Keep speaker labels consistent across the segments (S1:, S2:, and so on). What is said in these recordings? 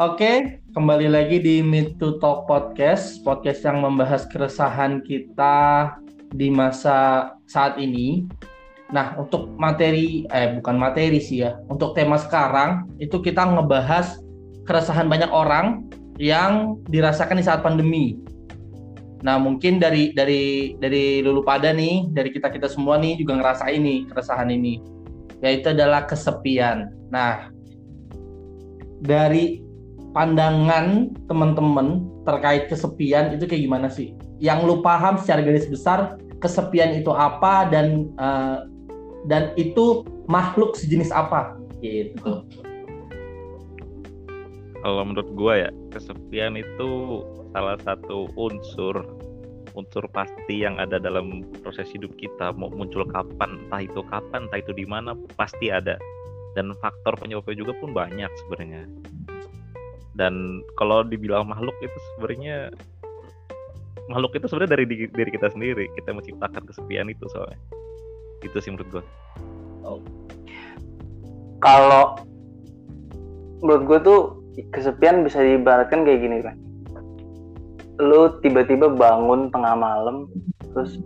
S1: Oke, kembali lagi di Meet to Talk Podcast, podcast yang membahas keresahan kita di masa saat ini. Nah, untuk materi, eh bukan materi sih ya, untuk tema sekarang itu kita ngebahas keresahan banyak orang yang dirasakan di saat pandemi. Nah, mungkin dari dari dari lulu pada nih, dari kita kita semua nih juga ngerasa ini keresahan ini, yaitu adalah kesepian. Nah, dari pandangan teman-teman terkait kesepian itu kayak gimana sih? Yang lu paham secara garis besar kesepian itu apa dan uh, dan itu makhluk sejenis apa gitu.
S2: Kalau menurut gua ya kesepian itu salah satu unsur unsur pasti yang ada dalam proses hidup kita mau muncul kapan entah itu kapan entah itu di mana pasti ada dan faktor penyebabnya juga pun banyak sebenarnya dan kalau dibilang makhluk itu sebenarnya makhluk itu sebenarnya dari diri kita sendiri. Kita menciptakan kesepian itu soalnya. Itu sih menurut gue
S3: kalau menurut gue tuh kesepian bisa diibaratkan kayak gini kan lu tiba-tiba bangun tengah malam terus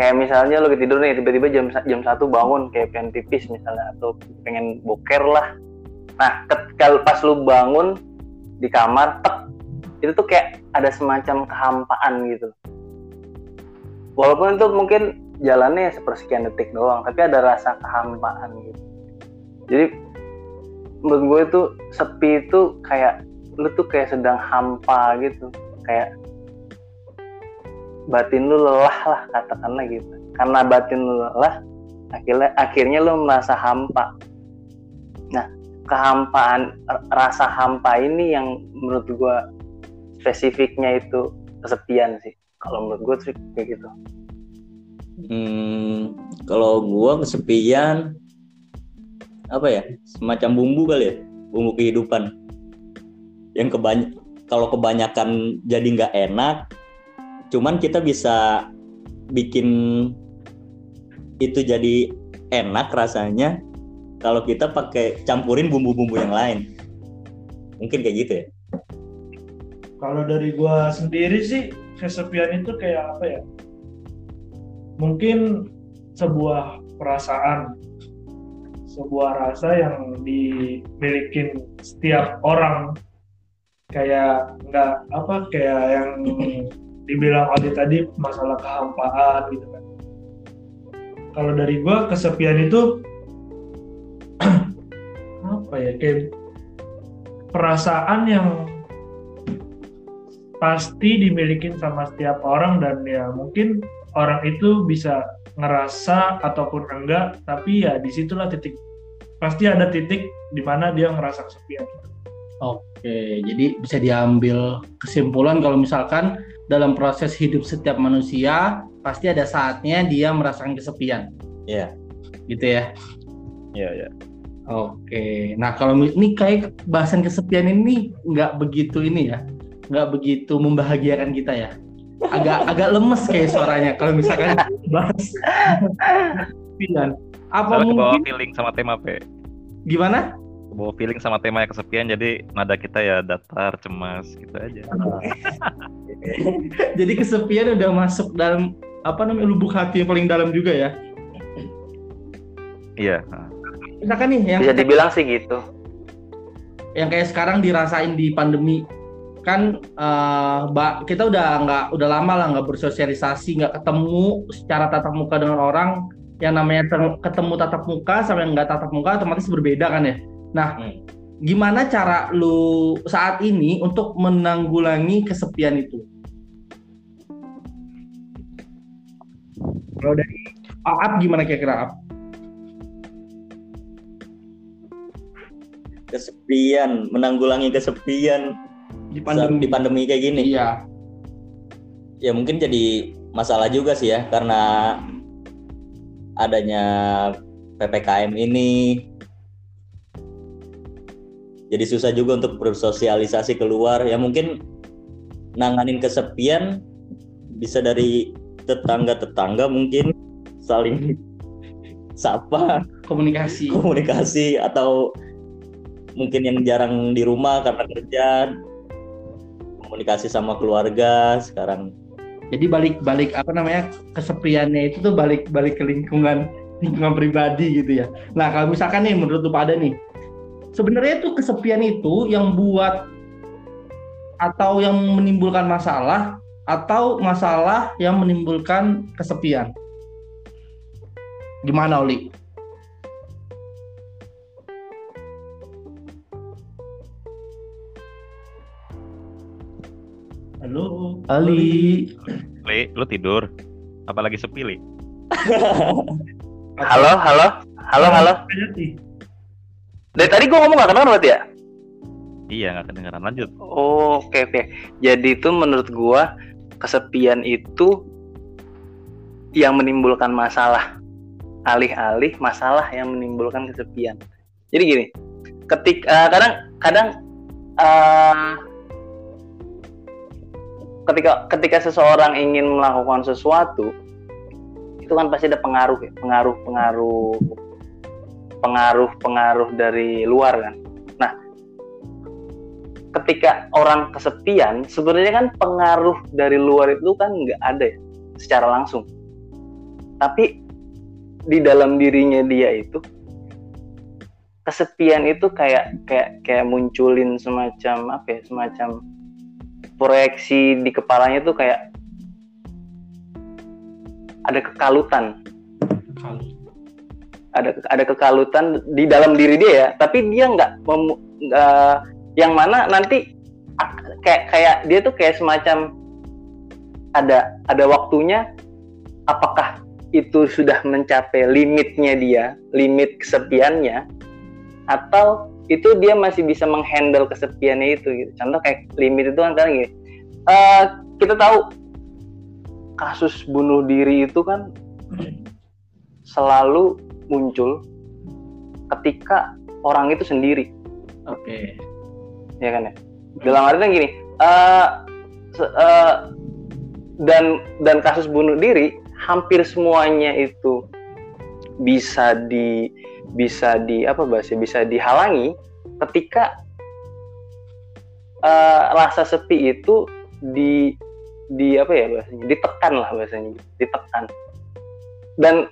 S3: kayak misalnya lu tidur nih tiba-tiba jam jam satu bangun kayak pengen pipis misalnya atau pengen boker lah nah kalau pas lu bangun di kamar tek, itu tuh kayak ada semacam kehampaan gitu. Walaupun itu mungkin jalannya sepersekian detik doang tapi ada rasa kehampaan gitu. Jadi menurut gue itu sepi itu kayak lu tuh kayak sedang hampa gitu. Kayak batin lu lelah lah katakanlah gitu. Karena batin lu lelah akhirnya akhirnya lu merasa hampa kehampaan rasa hampa ini yang menurut gue spesifiknya itu kesepian sih kalau menurut gue trik kayak gitu.
S4: Hmm, kalau gue kesepian apa ya semacam bumbu kali ya bumbu kehidupan. Yang kebanyak kalau kebanyakan jadi nggak enak cuman kita bisa bikin itu jadi enak rasanya kalau kita pakai campurin bumbu-bumbu yang lain. Mungkin kayak gitu ya?
S5: Kalau dari gua sendiri sih kesepian itu kayak apa ya? Mungkin sebuah perasaan sebuah rasa yang dimiliki setiap orang. Kayak nggak apa kayak yang dibilang Odi tadi masalah kehampaan gitu kan. Kalau dari gua kesepian itu apa ya kayak perasaan yang pasti dimiliki sama setiap orang dan ya mungkin orang itu bisa ngerasa ataupun enggak tapi ya di situlah titik pasti ada titik di mana dia ngerasa kesepian
S1: Oke, jadi bisa diambil kesimpulan kalau misalkan dalam proses hidup setiap manusia pasti ada saatnya dia merasakan kesepian.
S4: Iya.
S1: Yeah. Gitu ya.
S2: Iya, yeah, iya. Yeah.
S1: Oke, nah kalau ini kayak bahasan kesepian ini nggak begitu ini ya, nggak begitu membahagiakan kita ya. Agak agak lemes kayak suaranya kalau misalkan bahas
S2: kesepian. Apa Soalnya mungkin bawa feeling sama tema P?
S1: Gimana?
S2: Bawa feeling sama tema yang kesepian, jadi nada kita ya datar, cemas gitu aja.
S1: jadi kesepian udah masuk dalam apa namanya lubuk hati yang paling dalam juga ya?
S2: Iya
S1: misalkan nih yang
S3: bisa dibilang sih gitu
S1: yang kayak sekarang dirasain di pandemi kan uh, kita udah nggak udah lama lah nggak bersosialisasi nggak ketemu secara tatap muka dengan orang yang namanya ketemu tatap muka sama yang nggak tatap muka otomatis berbeda kan ya nah hmm. gimana cara lu saat ini untuk menanggulangi kesepian itu kalau dari Aap gimana kira-kira Aap?
S4: Kesepian, menanggulangi kesepian
S1: di pandemi,
S4: di pandemi kayak gini.
S1: Iya.
S4: Ya mungkin jadi masalah juga sih ya karena adanya PPKM ini. Jadi susah juga untuk bersosialisasi keluar. Ya mungkin nanganin kesepian bisa dari tetangga-tetangga mungkin saling sapa
S1: komunikasi.
S4: komunikasi atau mungkin yang jarang di rumah karena kerja komunikasi sama keluarga sekarang
S1: Jadi balik-balik apa namanya kesepiannya itu tuh balik-balik ke lingkungan lingkungan pribadi gitu ya. Nah kalau misalkan nih menurut lu pada nih, sebenarnya tuh kesepian itu yang buat atau yang menimbulkan masalah atau masalah yang menimbulkan kesepian. Gimana Oli?
S5: Halo.
S1: Ali.
S2: Li, lu tidur? Apalagi sepi, Li?
S3: Halo, halo, halo, halo. Dari tadi gue ngomong gak kedengeran berarti ya?
S2: Iya, nggak kedengeran. Lanjut.
S3: Oh, oke oke. Jadi itu menurut gua kesepian itu yang menimbulkan masalah. Alih-alih masalah yang menimbulkan kesepian. Jadi gini, ketik eh, kadang kadang eh, ketika ketika seseorang ingin melakukan sesuatu itu kan pasti ada pengaruh ya, pengaruh pengaruh pengaruh pengaruh dari luar kan. Nah, ketika orang kesepian, sebenarnya kan pengaruh dari luar itu kan nggak ada ya, secara langsung. Tapi di dalam dirinya dia itu kesepian itu kayak kayak kayak munculin semacam apa ya, semacam proyeksi di kepalanya tuh kayak ada kekalutan. Ada ada kekalutan di dalam diri dia ya tapi dia nggak nggak- yang mana nanti ak- kayak kayak dia tuh kayak semacam ada ada waktunya apakah itu sudah mencapai limitnya dia limit kesepiannya atau itu dia masih bisa menghandle kesepiannya itu gitu. contoh kayak limit itu kan kadang gini eh, kita tahu kasus bunuh diri itu kan selalu muncul ketika orang itu sendiri
S1: Oke.
S3: ya kan ya dalam artian gini se- eh, dan dan kasus bunuh diri hampir semuanya itu bisa di bisa di apa bahasa bisa dihalangi ketika eh, rasa sepi itu di di apa ya bahasanya ditekan lah bahasanya ditekan. Dan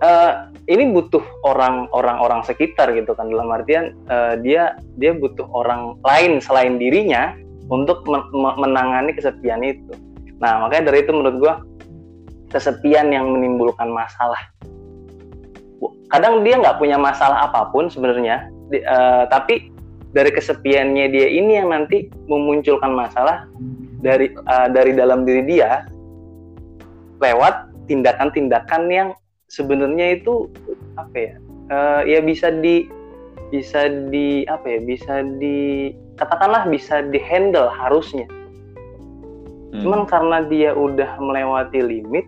S3: eh, ini butuh orang orang orang sekitar gitu kan. Dalam artian eh, dia dia butuh orang lain selain dirinya untuk men- me- menangani kesepian itu. Nah makanya dari itu menurut gua kesepian yang menimbulkan masalah kadang dia nggak punya masalah apa pun sebenarnya eh, tapi dari kesepiannya dia ini yang nanti memunculkan masalah dari eh, dari dalam diri dia lewat tindakan-tindakan yang sebenarnya itu apa ya eh, ya bisa di bisa di apa ya bisa di katakanlah bisa dihandle harusnya
S4: Hmm.
S3: cuman karena dia udah melewati limit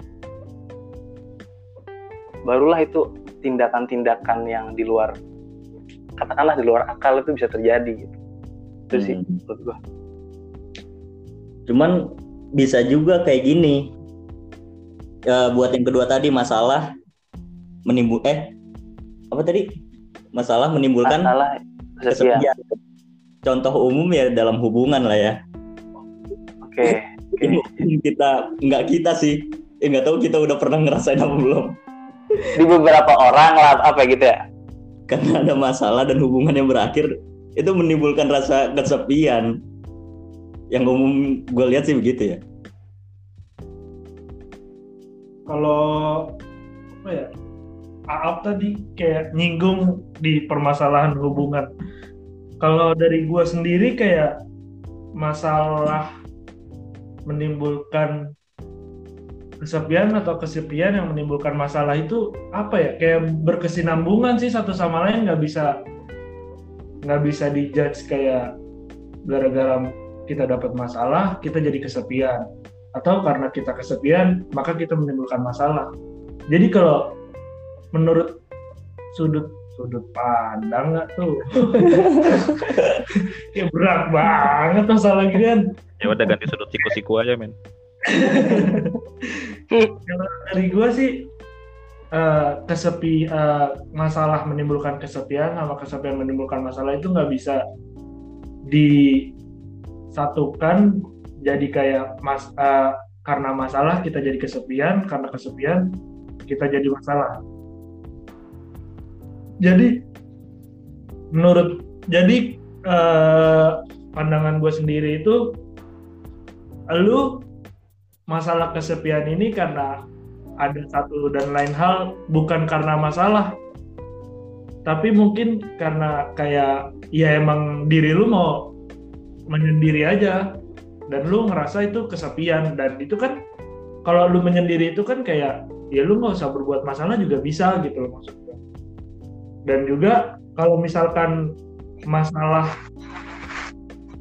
S3: barulah itu tindakan-tindakan yang di luar katakanlah di luar akal itu bisa terjadi gitu itu sih
S4: Hmm.
S3: menurut gua
S4: Cuman bisa juga kayak gini. Eh, buat yang kedua tadi masalah menimbul eh apa tadi? Masalah menimbulkan
S3: masalah kesepian.
S4: Contoh umum ya dalam hubungan lah ya.
S3: oke
S4: Ini mungkin kita nggak kita sih. Eh, nggak tahu kita udah pernah ngerasain apa belum.
S3: Di beberapa orang lah apa gitu ya
S4: Karena ada masalah dan hubungan yang berakhir itu menimbulkan rasa kesepian. Yang umum gue lihat sih begitu ya.
S5: kalau apa ya Aap tadi kayak nyinggung di permasalahan hubungan kalau dari gua sendiri kayak masalah menimbulkan kesepian atau kesepian yang menimbulkan masalah itu apa ya? Kayak berkesinambungan sih satu sama lain nggak bisa nggak bisa dijudge kayak gara-gara kita dapat masalah kita jadi kesepian. Atau karena kita kesepian maka kita menimbulkan masalah. Jadi kalau menurut sudut sudut pandang nggak tuh? Ya berat banget masalah ginian
S2: Ya udah ganti sudut siku-siku aja, men.
S5: Kalau dari gua sih eh, kesepi eh, masalah menimbulkan kesepian sama kesepian menimbulkan masalah itu nggak bisa disatukan jadi kayak mas eh, karena masalah kita jadi kesepian karena kesepian kita jadi masalah. Jadi menurut jadi eh, pandangan gue sendiri itu lu masalah kesepian ini karena ada satu dan lain hal bukan karena masalah tapi mungkin karena kayak ya emang diri lu mau menyendiri aja dan lu ngerasa itu kesepian dan itu kan kalau lu menyendiri itu kan kayak ya lu nggak usah berbuat masalah juga bisa gitu loh maksudnya. Dan juga kalau misalkan masalah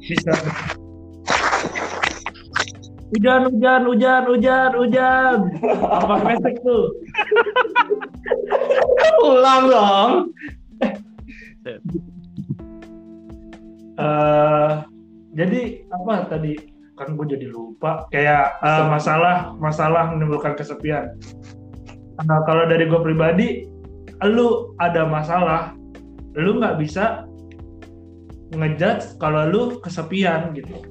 S5: bisa hujan hujan hujan hujan hujan. Apa pesek tuh
S1: Ulang dong.
S5: Eh, jadi apa tadi? Kan gue jadi lupa. Kayak eh, masalah masalah menimbulkan kesepian. Nah kalau dari gue pribadi lu ada masalah lu nggak bisa ngejudge kalau lu kesepian gitu.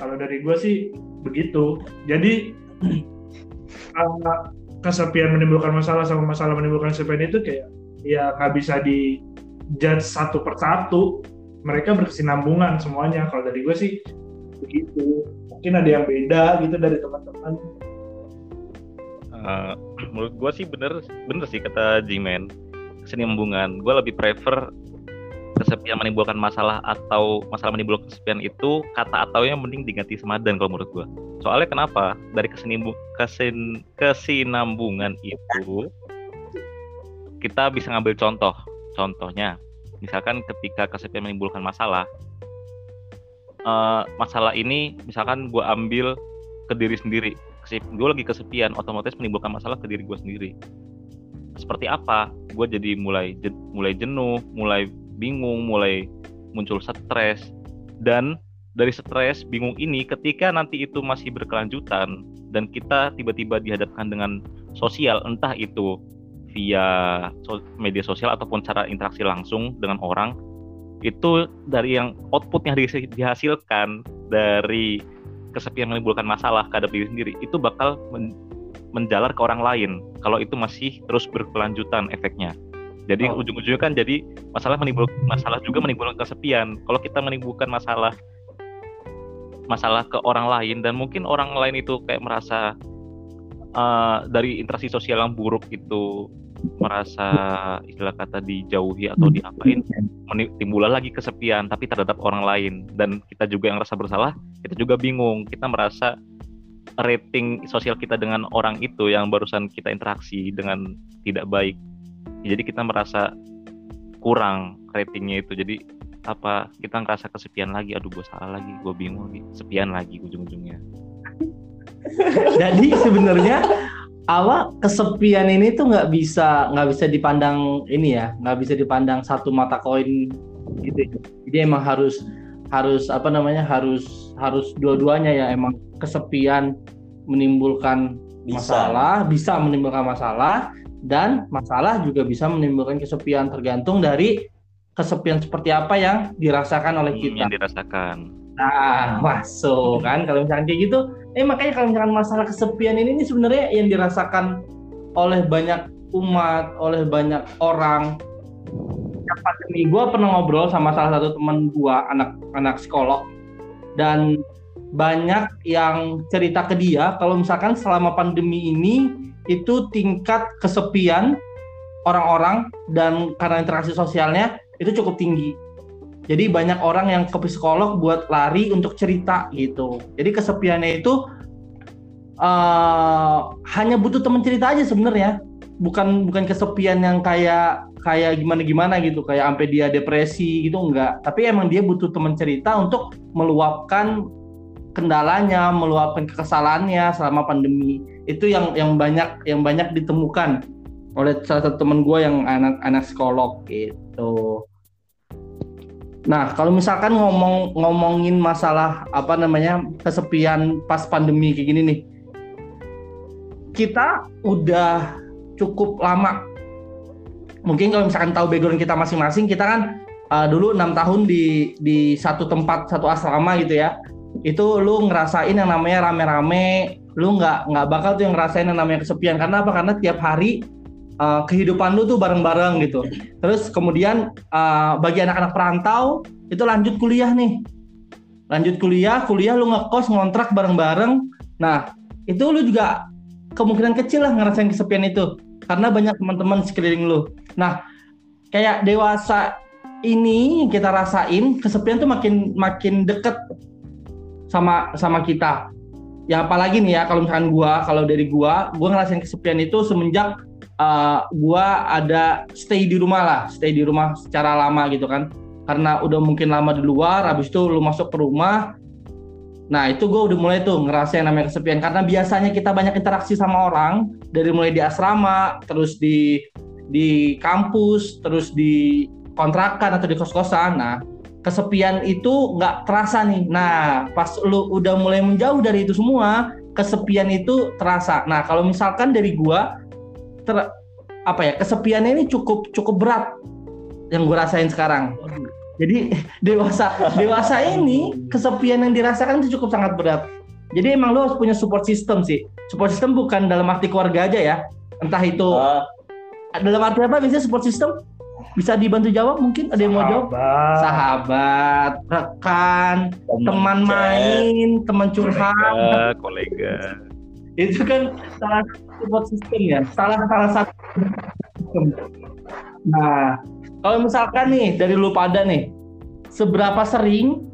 S5: Kalau dari gue sih begitu. Jadi eh, kesepian menimbulkan masalah sama masalah menimbulkan kesepian itu kayak ya nggak bisa di judge satu persatu mereka berkesinambungan semuanya. Kalau dari gue sih begitu. Mungkin ada yang beda gitu dari teman-teman.
S2: Eh, menurut gue sih bener bener sih kata Jimen kesinambungan. Gue lebih prefer kesepian menimbulkan masalah atau masalah menimbulkan kesepian itu kata ataunya mending diganti semadan kalau menurut gue soalnya kenapa? Dari kesinimbu, kesin, kesinambungan itu kita bisa ngambil contoh. Contohnya misalkan ketika kesepian menimbulkan masalah eh, masalah ini misalkan gue ambil ke diri sendiri. Gue lagi kesepian otomatis menimbulkan masalah ke diri gue sendiri. Seperti apa? Gue jadi mulai mulai jenuh mulai bingung mulai muncul stres. Dan dari stres bingung ini ketika nanti itu masih berkelanjutan dan kita tiba-tiba dihadapkan dengan sosial entah itu via media sosial ataupun cara interaksi langsung dengan orang itu dari yang output yang dihasi- dihasilkan dari kesepian menimbulkan masalah terhadap diri sendiri itu bakal men- menjalar ke orang lain kalau itu masih terus berkelanjutan efeknya jadi
S1: Oh.
S2: ujung-ujungnya kan jadi masalah menimbulkan masalah juga menimbulkan kesepian. Kalau kita menimbulkan masalah masalah ke orang lain dan mungkin orang lain itu kayak merasa eh, dari interaksi sosial yang buruk itu merasa istilah kata dijauhi atau diapain meni- timbullah lagi kesepian tapi terhadap orang lain. Dan kita juga yang rasa bersalah kita juga bingung. Kita merasa rating sosial kita dengan orang itu yang barusan kita interaksi dengan tidak baik jadi kita merasa kurang ratingnya itu jadi apa kita ngerasa kesepian lagi aduh gue salah lagi gue bingung lagi sepian lagi ujung-ujungnya
S1: Jadi sebenarnya awal kesepian ini tuh nggak bisa nggak bisa dipandang ini ya, nggak bisa dipandang satu mata koin gitu. ya. Jadi emang harus harus apa namanya harus harus dua-duanya ya emang kesepian menimbulkan
S4: Bisa.
S1: masalah bisa menimbulkan masalah dan masalah juga bisa menimbulkan kesepian tergantung dari kesepian seperti apa yang dirasakan oleh kita.
S2: yang dirasakan
S1: Nah, masuk kan kalau misalkan kayak gitu. Eh makanya kalau misalkan masalah kesepian ini, ini sebenarnya yang dirasakan oleh banyak umat, oleh banyak orang. Pandemi gue pernah ngobrol sama salah satu teman gue, anak-anak psikolog, dan banyak yang cerita ke dia kalau misalkan selama pandemi ini itu tingkat kesepian orang-orang dan karena interaksi sosialnya itu cukup tinggi. Jadi banyak orang yang ke psikolog buat lari untuk cerita gitu. Jadi kesepiannya itu eh, hanya butuh teman cerita aja sebenarnya. Bukan bukan kesepian yang kayak kayak gimana gimana gitu, kayak sampai dia depresi gitu enggak. Tapi emang dia butuh teman cerita untuk meluapkan kendalanya, meluapkan kekesalannya selama pandemi. Itu yang yang banyak yang banyak ditemukan oleh salah satu teman gue yang anak-anak psikolog gitu. Nah, kalau misalkan ngomong ngomongin masalah apa namanya kesepian pas pandemi kayak gini nih, kita udah cukup lama. Mungkin kalau misalkan tahu background kita masing-masing, kita kan uh, dulu enam tahun di di satu tempat satu asrama gitu ya. Itu lu ngerasain yang namanya rame-rame, lu nggak nggak bakal tuh yang ngerasain yang namanya kesepian karena apa? Karena tiap hari uh, kehidupan lu tuh bareng-bareng gitu. Terus kemudian uh, bagi anak-anak perantau itu lanjut kuliah nih. Lanjut kuliah, kuliah lu ngekos ngontrak bareng-bareng. Nah, itu lu juga kemungkinan kecil lah ngerasain kesepian itu karena banyak teman-teman sekeliling lu. Nah, kayak dewasa ini kita rasain kesepian tuh makin makin deket sama sama kita. Ya apalagi nih ya kalau misalkan gua kalau dari gua, gua ngerasain kesepian itu semenjak uh, gua ada stay di rumah lah, stay di rumah secara lama gitu kan. Karena udah mungkin lama di luar, habis itu lu masuk ke rumah, Nah itu gue udah mulai tuh ngerasain namanya kesepian karena biasanya kita banyak interaksi sama orang dari mulai di asrama, terus di di kampus, terus di kontrakan atau di kos-kosan. Nah kesepian itu nggak terasa nih. Nah pas lu udah mulai menjauh dari itu semua, kesepian itu terasa. Nah kalau misalkan dari gue, ter, apa ya kesepiannya ini cukup cukup berat yang gue rasain sekarang. Jadi dewasa dewasa ini kesepian yang dirasakan itu cukup sangat berat. Jadi emang lo harus punya support system sih. Support system bukan dalam arti keluarga aja ya. Entah itu uh. dalam arti apa biasanya support system bisa dibantu jawab? Mungkin ada yang mau jawab? Sahabat. Rekan teman, teman main teman curhat.
S2: Kolega, kolega.
S1: Itu kan salah satu support system ya. Salah salah satu nah kalau misalkan nih dari lu pada nih, seberapa sering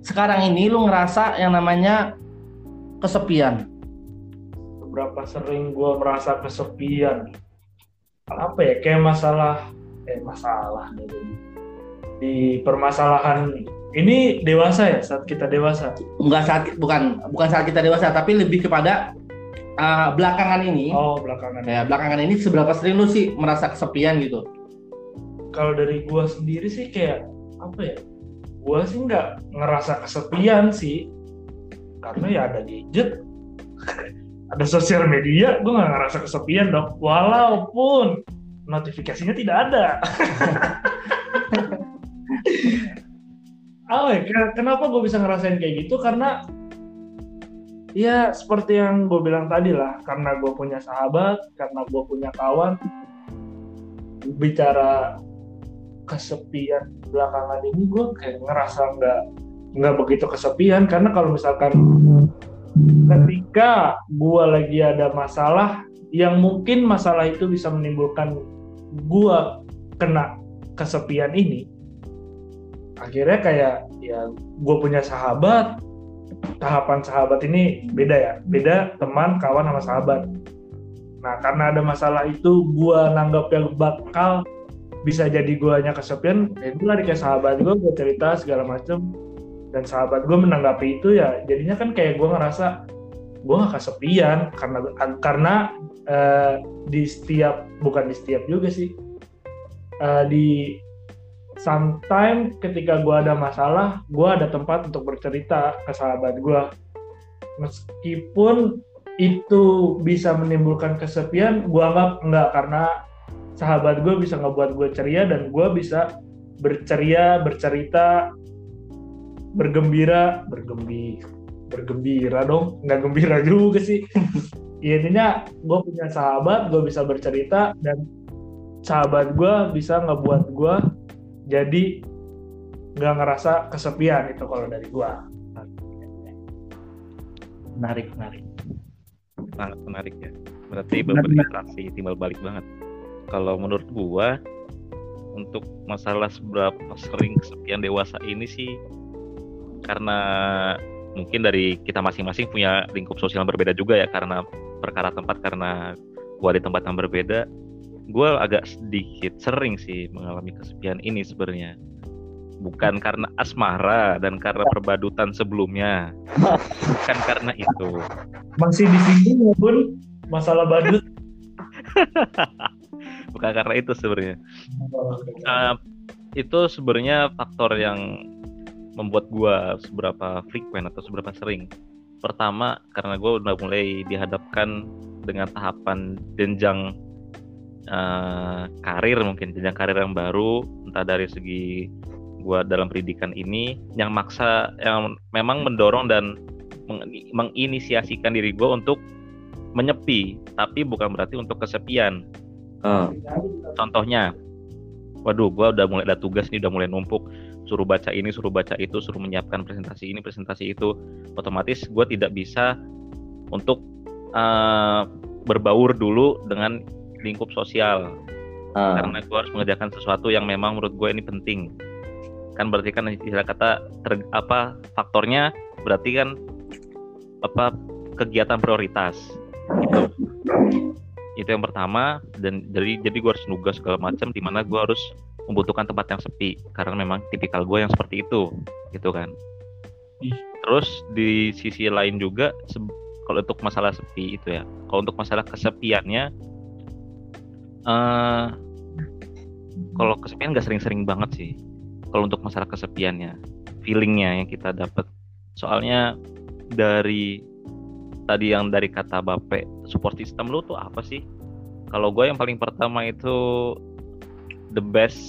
S1: sekarang ini lu ngerasa yang namanya kesepian?
S5: Seberapa sering gue merasa kesepian? Apa ya? Kayak masalah, eh masalah di permasalahan ini dewasa ya saat kita dewasa?
S1: Enggak saat bukan bukan saat kita dewasa, tapi lebih kepada uh, belakangan ini.
S5: Oh belakangan.
S1: Ya belakangan ini seberapa sering lu sih merasa kesepian gitu?
S5: kalau dari gua sendiri sih kayak apa ya gua sih nggak ngerasa kesepian sih karena ya ada gadget ada sosial media gua nggak ngerasa kesepian dong walaupun notifikasinya tidak ada. Oh ya kenapa gue bisa ngerasain kayak gitu? Karena ya seperti yang gue bilang tadi lah karena gue punya sahabat karena gue punya kawan bicara kesepian belakangan ini gue kayak ngerasa nggak nggak begitu kesepian. Karena kalau misalkan ketika gue lagi ada masalah yang mungkin masalah itu bisa menimbulkan gue kena kesepian ini akhirnya kayak ya gue punya sahabat tahapan sahabat ini beda ya beda teman kawan sama sahabat. Nah karena ada masalah itu gue nanggap yang bakal bisa jadi gue hanya kesepian ya itu lari kayak sahabat gue gue cerita segala macem. Dan sahabat gue menanggapi itu ya jadinya kan kayak gue ngerasa gue gak kesepian karena karena uh, di setiap bukan di setiap juga sih. Uh, di sometimes ketika gue ada masalah gue ada tempat untuk bercerita ke sahabat gue meskipun itu bisa menimbulkan kesepian gue anggap enggak karena sahabat gue bisa ngebuat gue ceria dan gue bisa berceria bercerita bergembira bergembi bergembira dong. Nggak gembira juga sih. Ya, intinya gue punya sahabat gue bisa bercerita dan sahabat gue bisa ngebuat gue jadi nggak ngerasa kesepian itu kalau dari gue
S1: menarik menarik.
S2: Sangat menarik ya. Berarti berinteraksi timbal balik banget. Kalau menurut gua untuk masalah seberapa sering kesepian dewasa ini sih karena mungkin dari kita masing-masing punya lingkup sosial yang berbeda juga ya karena perkara tempat karena gua di tempat yang berbeda. Gua agak sedikit sering sih mengalami kesepian ini sebenarnya. Bukan karena asmara dan karena perbadutan sebelumnya. Bukan karena itu.
S5: Masih disinggung pun masalah badut.
S2: Bukan karena itu sebenarnya. Uh, itu sebenarnya faktor yang membuat gue seberapa frequent atau seberapa sering. Pertama karena gue udah mulai dihadapkan dengan tahapan jenjang eh, karir mungkin jenjang karir yang baru entah dari segi gua dalam pendidikan ini yang maksa yang memang mendorong dan meng- menginisiasikan diri gua untuk menyepi tapi bukan berarti untuk kesepian.
S4: Ah,
S2: contohnya waduh gua udah mulai ada tugas nih udah mulai numpuk suruh baca ini suruh baca itu suruh menyiapkan presentasi ini presentasi itu otomatis gua tidak bisa untuk eh, berbaur dulu dengan lingkup sosial.
S4: Ah,
S2: karena gue harus mengerjakan sesuatu yang memang menurut gue ini penting. Kan berarti kan istilah kata ter- apa faktornya berarti kan apa kegiatan prioritas. Itu itu yang pertama dan jadi jadi gue harus nugas segala macam di mana gue harus membutuhkan tempat yang sepi karena memang tipikal gue yang seperti itu gitu kan.
S5: Ih.
S2: terus di sisi lain juga kalau untuk masalah sepi itu ya kalau untuk masalah kesepiannya eh kalau kesepian nggak sering-sering banget sih. Kalau untuk masalah kesepiannya feelingnya yang kita dapat soalnya dari tadi yang dari kata Bape support system lu tuh apa sih? Kalau gue yang paling pertama itu the best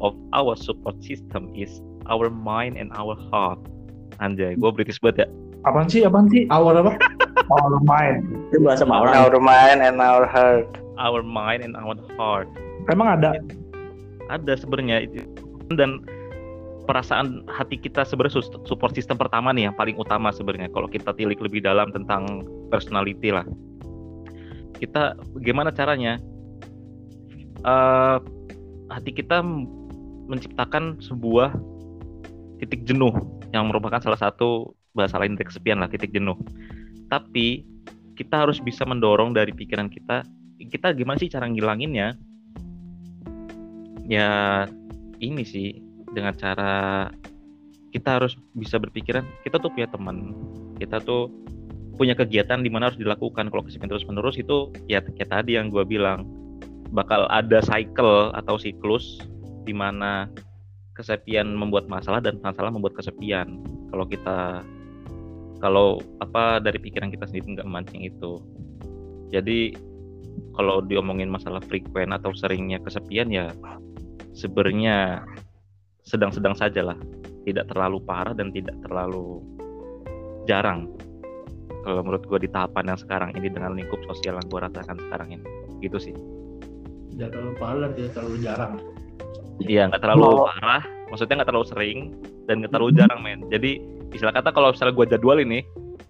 S2: of our support system is our mind and our heart anjay gue British banget ya
S5: Apaan sih? Apaan sih?
S1: Awal apa?
S5: Our mind.
S4: itu bahasa Mawar.
S3: Our mind and our heart.
S2: our mind and our heart
S5: Emang ada?
S2: ada sebenarnya itu dan perasaan hati kita sebenarnya support system pertama nih yang paling utama sebenarnya kalau kita tilik lebih dalam tentang personality lah kita gimana caranya Eh, hati kita menciptakan sebuah titik jenuh yang merupakan salah satu bahasa lain dari kesepian lah titik jenuh. Tapi kita harus bisa mendorong dari pikiran kita kita gimana sih cara ngilanginnya? Ya ini sih dengan cara kita harus bisa berpikiran kita tuh punya teman kita tuh punya kegiatan di mana harus dilakukan. Kalau kesepian terus menerus itu ya kayak tadi yang gue bilang bakal ada cycle atau siklus di mana kesepian membuat masalah dan masalah membuat kesepian. Kalau kita kalau apa dari pikiran kita sendiri nggak mancing itu. Jadi kalau diomongin masalah frekuen atau seringnya kesepian ya sebenarnya sedang-sedang saja lah. Tidak terlalu parah dan tidak terlalu jarang. Kalau menurut gue di tahapan yang sekarang ini dengan lingkup sosial yang gue rasakan sekarang ini. Gitu sih
S1: Tidak terlalu parah dan tidak terlalu jarang.
S2: iya nggak terlalu
S3: Mau-
S2: parah maksudnya nggak terlalu sering dan nggak terlalu jarang men jadi istilah kata kalau misalnya gue jadwal ini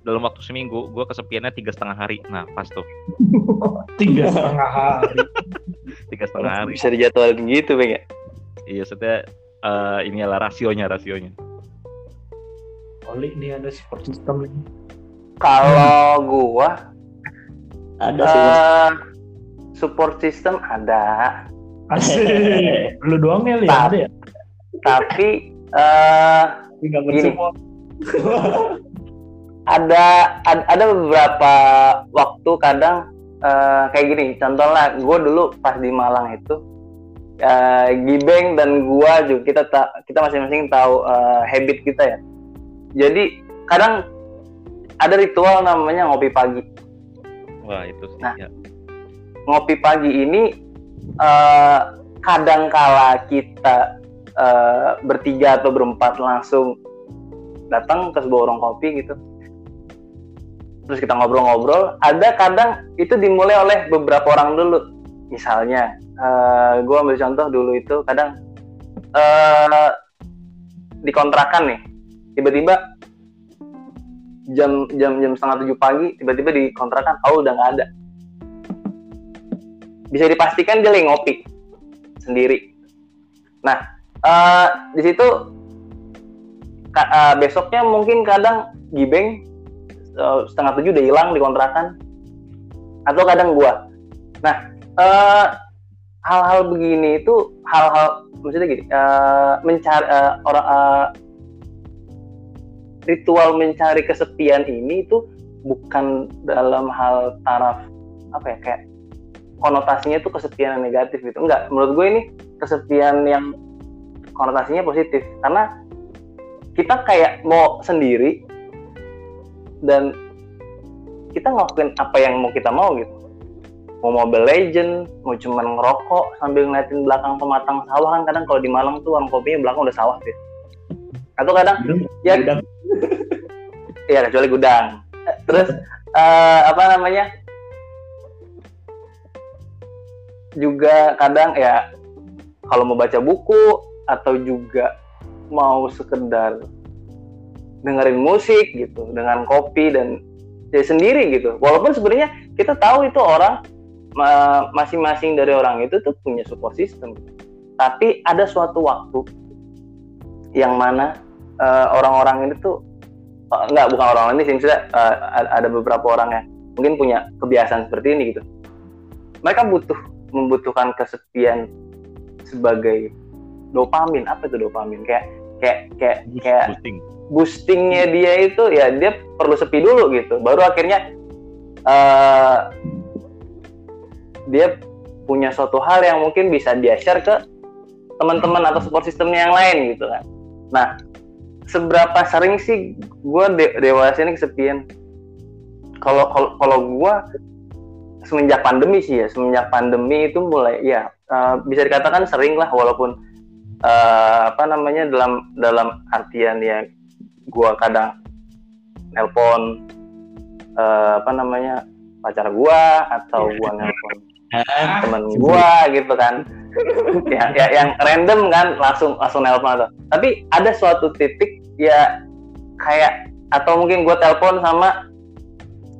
S2: dalam waktu seminggu gue kesepiannya tiga setengah hari nah pas tuh
S5: Tiga setengah hari.
S2: tiga setengah hari
S3: Bisa dijadwalin gitu, Bang ya.
S2: iya maksudnya eh ini adalah rasionya rasionya
S5: Oli nih ada support system nih.
S3: Kalau gua
S4: Ada sih.
S3: Support system ada,
S5: Asik. Lu doang ya. Ada ya?
S3: tapi eh Gini.
S5: bersupport.
S3: ada ad- ada beberapa waktu kadang eh, kayak gini contohnya gue dulu pas di Malang itu eh, Gibeng dan gua juga kita ta- kita masing-masing tahu eh, habit kita ya jadi kadang ada ritual namanya ngopi pagi
S2: wah itu sih
S3: Nah.
S2: ya.
S3: Ngopi pagi ini eh, kadang kala kita eh, bertiga atau berempat langsung datang ke sebuah warung kopi gitu. Terus kita ngobrol-ngobrol ada kadang itu dimulai oleh beberapa orang dulu. Misalnya eh gue ambil contoh dulu itu kadang eh dikontrakan nih tiba-tiba jam jam jam setengah tujuh pagi tiba-tiba dikontrakan oh udah nggak ada bisa dipastikan dia lagi ngopi sendiri. Nah, eh, di situ eh, besoknya mungkin kadang gibeng eh, setengah tujuh udah hilang di kontrakan, atau kadang gua. Nah, eh, hal-hal begini itu hal-hal maksudnya gini, eh, mencari eh, orang eh, ritual mencari kesepian ini itu bukan dalam hal taraf apa ya kayak konotasinya itu kesepian yang negatif gitu enggak menurut gue ini kesepian yang konotasinya positif karena kita kayak mau sendiri dan kita ngelakuin apa yang mau kita mau gitu mau Mobile Legend, mau cuman ngerokok sambil ngeliatin belakang pematang sawah kan kadang kalau di Malang tuh warung kopinya belakang udah sawah tuh. Atau kadang ya
S4: Udah.
S3: Iya kecuali gudang. Terus eh, apa namanya? Juga kadang ya kalau mau baca buku atau juga mau sekedar dengerin musik gitu dengan kopi dan ya sendiri gitu. Walaupun sebenarnya kita tahu itu orang ma- masing-masing dari orang itu tuh punya support system. Tapi ada suatu waktu yang mana eh, orang-orang ini tuh Oh, enggak bukan orang ini sih eh, ada- ada beberapa orang yang mungkin punya kebiasaan seperti ini gitu mereka butuh membutuhkan kesepian sebagai dopamin. Apa itu dopamin? Kayak kayak kayak kayak
S2: boosting.
S3: boostingnya dia itu ya dia perlu sepi dulu gitu. Baru akhirnya eh dia punya suatu hal yang mungkin bisa dia share ke teman-teman atau support sistemnya yang lain gitu kan. Nah seberapa sering sih gue de- dewasa ini kesepian? Kalau kalau kalau gue semenjak pandemi sih ya semenjak pandemi itu mulai ya eh, bisa dikatakan sering lah walaupun eh, apa namanya dalam dalam artian ya gua kadang nelpon eh, apa namanya pacar gua atau gua nelpon temen gua gitu kan. Ya, ya yang random kan langsung langsung nelpon atau tapi ada suatu titik ya kayak atau mungkin gua telepon sama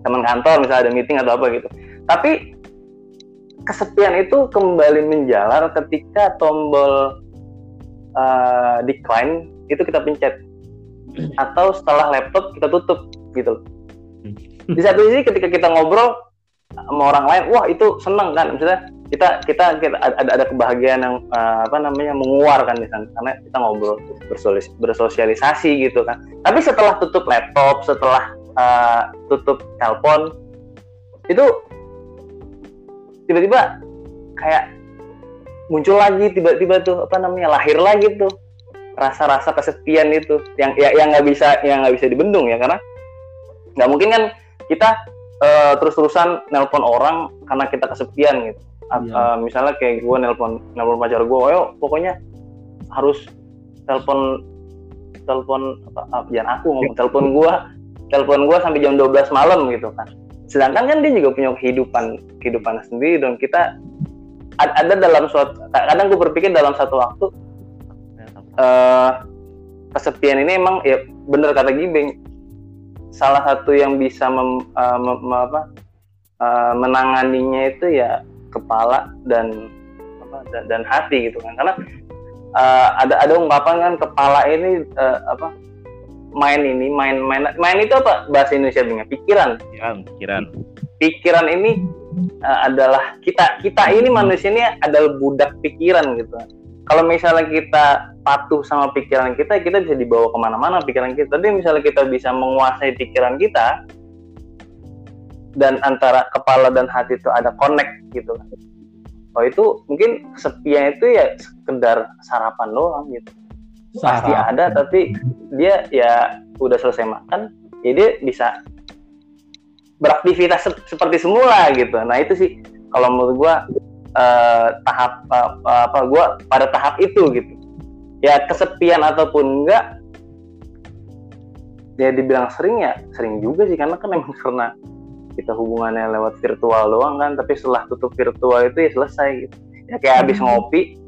S3: teman kantor misalnya ada meeting atau apa gitu tapi kesepian itu kembali menjalar ketika tombol eh, decline itu kita pencet atau setelah laptop kita tutup gitu loh. Di satu sisi ketika kita ngobrol sama orang lain, wah itu seneng kan, misalnya kita kita, kita ada ada kebahagiaan yang eh, apa namanya menguar kan di sana karena kita ngobrol bersolis- bersosialisasi gitu kan. Tapi setelah tutup laptop, setelah eh, tutup telepon itu tiba-tiba kayak muncul lagi tiba-tiba tuh apa namanya lahir lagi tuh. Rasa-rasa kesepian itu yang ya yang nggak bisa yang nggak bisa dibendung ya karena nggak mungkin kan kita eh, terus-terusan nelpon orang karena kita kesepian gitu.
S1: Iya.
S3: eh, misalnya kayak gue nelpon nelpon pacar gue ayo pokoknya harus telepon telepon apa, apa jangan aku ngomong telepon gue telepon gue sampai jam 12 malam gitu kan sedangkan kan dia juga punya kehidupan kehidupan sendiri dan kita ad- ada dalam suatu kadang gue berpikir dalam satu waktu eh kesepian ini emang ya bener kata Gibeng salah satu yang bisa mem- eh, mem- apa, eh, menanganinya itu ya kepala dan apa, dan, dan hati gitu kan. Karena eh, ada ada ungkapan kan kepala ini eh, apa main ini main main main itu apa bahasa Indonesia Bing? pikiran
S2: pikiran pikiran
S3: pikiran ini uh, adalah kita kita ini manusia ini adalah budak pikiran gitu. Kalau misalnya kita patuh sama pikiran kita, kita bisa dibawa ke mana-mana pikiran kita. Tapi misalnya kita bisa menguasai pikiran kita dan antara kepala dan hati itu ada connect gitu. Oh itu mungkin kesepian itu ya sekedar sarapan doang gitu. Pasti ada tapi dia ya udah selesai makan, ya dia bisa beraktivitas sep- seperti semula gitu. Nah itu sih kalau menurut gua eh, tahap eh, apa gua pada tahap itu gitu. Ya kesepian ataupun enggak ya dibilang sering ya sering juga sih karena kan memang karena kita hubungannya lewat virtual doang kan tapi setelah tutup virtual itu ya selesai gitu ya kayak habis ngopi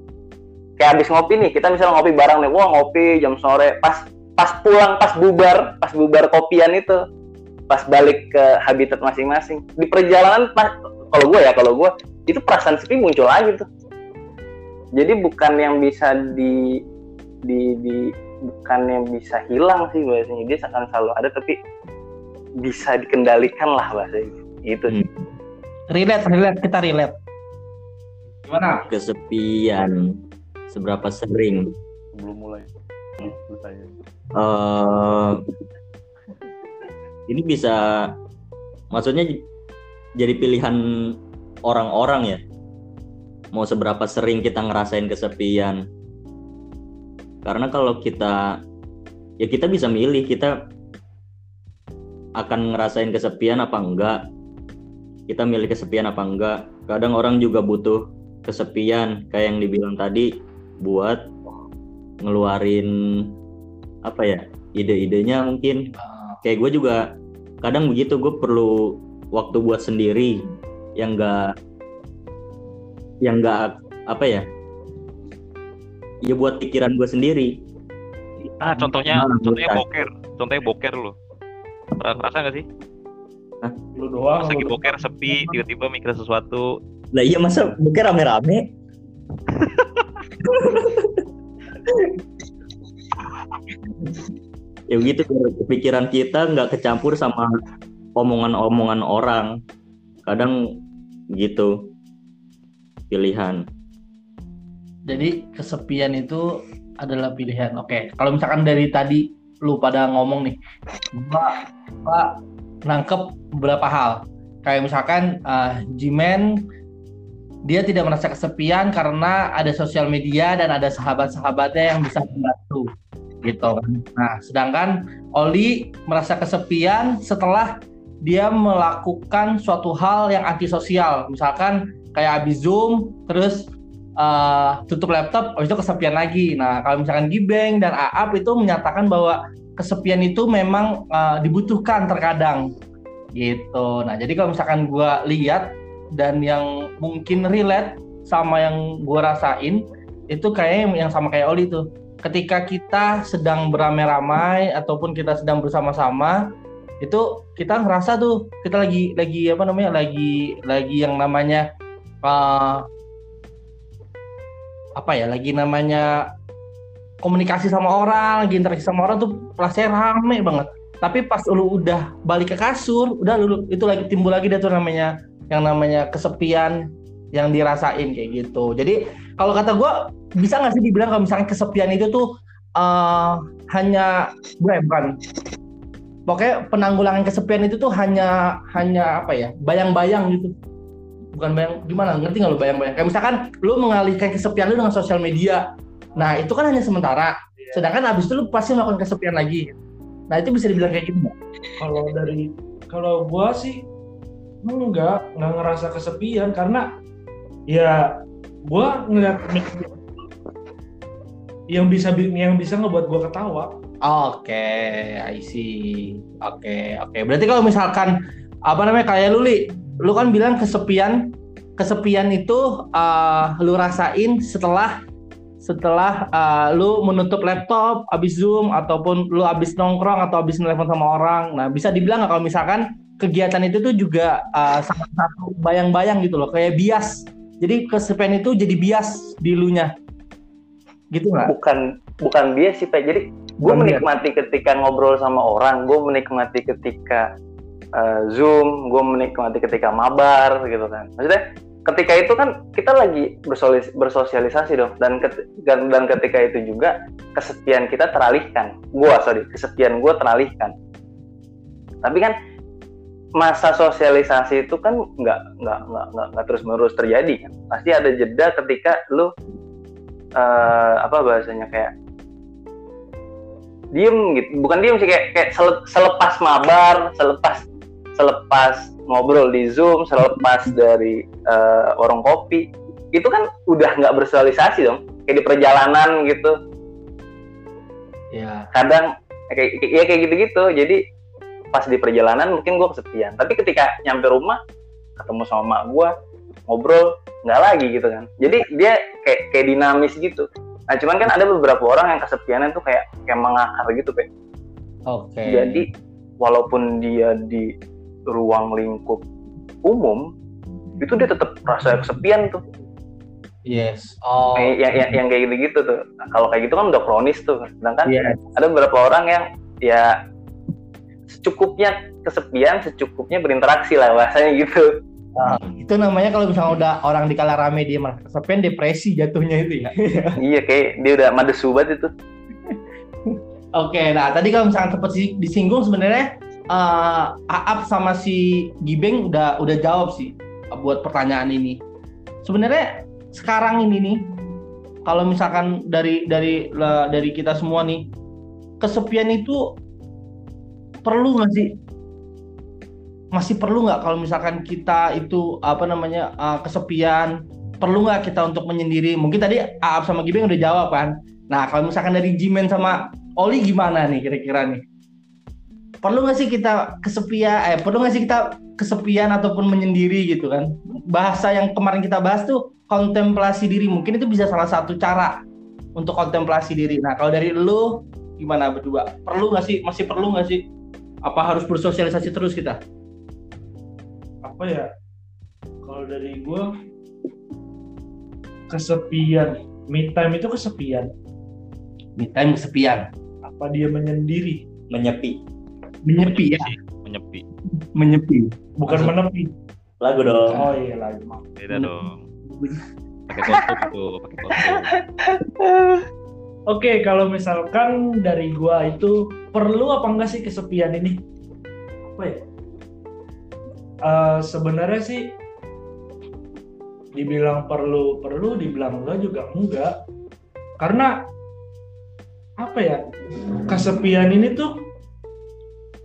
S3: kayak habis ngopi nih kita misalnya ngopi bareng nih wah ngopi jam sore pas pas pulang pas bubar pas bubar kopian itu pas balik ke habitat masing-masing. Di perjalanan pas kalau gue ya kalau gue itu perasaan sepi muncul lagi tuh. Jadi bukan yang bisa di di, di bukan yang bisa hilang sih bahasanya. Dia akan selalu ada tapi bisa dikendalikan lah bahasanya. Itu sih.
S1: relate relate kita relate. Gimana?
S4: Kesepian seberapa sering?
S2: Belum mulai.
S4: Eh ini bisa maksudnya jadi pilihan orang-orang ya? Mau seberapa sering kita ngerasain kesepian? Karena kalau kita ya kita bisa milih kita akan ngerasain kesepian apa enggak? Kita milih kesepian apa enggak? Kadang orang juga butuh kesepian kayak yang dibilang tadi buat ngeluarin apa ya ide-idenya mungkin
S1: Ah,
S4: kayak gue juga kadang begitu gue perlu waktu buat sendiri yang enggak yang enggak apa ya ya buat pikiran gue sendiri
S2: Ah, contohnya
S4: Nah,
S2: contohnya
S4: bukan.
S2: boker. Contohnya boker lo. Rasa nggak sih?
S5: lu doang
S2: lagi boker sepi, tiba-tiba mikir sesuatu.
S4: lah iya masa bukan rame-rame ya biar pikiran kita nggak kecampur sama omongan-omongan orang kadang gitu pilihan
S1: Jadi kesepian itu adalah pilihan. Oke, kalau misalkan dari tadi lu pada ngomong nih, gua, gua nangkep beberapa hal. Kayak misalkan uh, Jimen dia tidak merasa kesepian karena ada sosial media dan ada sahabat-sahabatnya yang bisa membantu gitu kan. Nah, sedangkan Oli merasa kesepian setelah dia melakukan suatu hal yang antisosial, misalkan kayak habis Zoom terus uh, tutup laptop, habis itu kesepian lagi. Nah, kalau misalkan Gibeng dan Aap itu menyatakan bahwa kesepian itu memang uh, dibutuhkan terkadang gitu. Nah, jadi kalau misalkan gua lihat dan yang mungkin relate sama yang gua rasain itu kayaknya yang sama kayak Oli tuh. Ketika kita sedang beramai-ramai ataupun kita sedang bersama-sama itu kita ngerasa tuh kita lagi lagi apa namanya lagi lagi yang namanya uh, apa ya lagi namanya komunikasi sama orang, lagi interaksi sama orang tuh rasanya rame banget. Tapi pas lu udah balik ke kasur, udah lu itu lagi timbul lagi dia tuh namanya yang namanya kesepian yang dirasain kayak gitu. Jadi kalau kata gua bisa nggak sih dibilang kalau misalnya kesepian itu tuh eh, hanya gue bukan. Pokoknya penanggulangan kesepian itu tuh hanya hanya apa ya bayang-bayang gitu. Bukan bayang gimana? Ngerti nggak lu bayang-bayang? Kayak misalkan lu mengalihkan kesepian lu dengan sosial media. Nah itu kan hanya sementara. Sedangkan abis itu lu pasti melakukan kesepian lagi. Nah itu bisa dibilang kayak gitu
S5: kalau dari kalau gua sih enggak nggak ngerasa kesepian karena ya gua ngeliat yang bisa yang bisa ngebuat gua ketawa
S1: Oke, I see. Oke, oke. Berarti kalau misalkan apa namanya kayak lu Li, lu kan bilang kesepian, kesepian itu uh, lu rasain setelah setelah uh, lu menutup laptop, abis zoom ataupun lu abis nongkrong atau abis nelfon sama orang. Nah, bisa dibilang nggak kalau misalkan kegiatan itu tuh juga uh, salah satu bayang-bayang gitu loh, kayak bias. Jadi kesepian itu jadi bias di lu nya. Gitu nggak?
S3: bukan bukan dia sih Pak. jadi gue menikmati ketika ngobrol sama orang gue menikmati ketika uh, zoom gue menikmati ketika mabar gitu kan maksudnya ketika itu kan kita lagi bersosialisasi dong dan dan ketika itu juga kesepian kita teralihkan gue sorry kesepian gue teralihkan tapi kan masa sosialisasi itu kan nggak nggak nggak nggak nggak terus menerus terjadi kan. Pasti ada jeda ketika lu eh, apa bahasanya kayak diem gitu. Bukan diem sih kayak kayak sele- selepas mabar selepas selepas ngobrol di zoom selepas dari eh, warung kopi. Itu kan udah nggak bersosialisasi dong. Kayak di perjalanan gitu.
S1: Ya.
S3: kadang kayak ya kayak gitu-gitu. Jadi pas di perjalanan mungkin gue kesepian tapi ketika nyampe rumah ketemu sama mak gue ngobrol nggak lagi gitu kan jadi dia kayak kayak dinamis gitu nah cuman kan ada beberapa orang yang kesepiannya tuh kayak kayak mengakar gitu kayak
S1: Oke.
S3: jadi walaupun dia di ruang lingkup umum itu dia tetap rasa kesepian tuh
S1: Yes. Oh.
S3: Yang, yang, yang kayak gitu-gitu tuh Nah, kalau kayak gitu kan udah kronis tuh sedangkan
S1: Yes.
S3: ada beberapa orang yang ya secukupnya kesepian secukupnya berinteraksi lah bahasanya gitu
S1: Nah, itu namanya kalau misalnya udah orang di kala rame dia merasa kesepian depresi jatuhnya itu ya.
S3: iya kayak dia udah madesu banget itu
S1: Oke, nah tadi kalau misalnya sempat si- disinggung sebenarnya eh, Aap sama si Gibeng udah udah jawab sih buat pertanyaan ini. Sebenarnya sekarang ini nih kalau misalkan dari dari dari kita semua nih kesepian itu perlu nggak sih? masih perlu nggak kalau misalkan kita itu apa namanya uh, kesepian? Perlu nggak kita untuk menyendiri? Mungkin tadi Aap sama Gibeng udah jawab kan? Nah kalau misalkan dari Jimen sama Oli gimana nih kira-kira nih? Perlu nggak sih kita kesepian eh perlu nggak sih kita kesepian ataupun menyendiri gitu kan? Bahasa yang kemarin kita bahas tuh kontemplasi diri. Mungkin itu bisa salah satu cara untuk kontemplasi diri. Nah kalau dari lu gimana berdua? Perlu nggak sih? Masih perlu nggak sih apa harus bersosialisasi terus kita?
S5: Apa ya? Kalau dari gue kesepian. Me time itu kesepian.
S1: Me time kesepian.
S5: Apa dia menyendiri?
S4: Menyepi.
S1: Menyepi ya?
S2: Menyepi.
S1: Menyepi.
S5: Bukan
S1: Masuk.
S5: menepi.
S4: Lagu dong.
S5: Oh iya maaf
S2: beda dong. Pakai kostum itu pakai kostum
S5: Oke, kalau misalkan dari gua itu perlu apa enggak sih kesepian ini? Apa ya? Eh, sebenarnya sih dibilang perlu perlu, dibilang enggak juga enggak. Karena apa ya? Kesepian ini tuh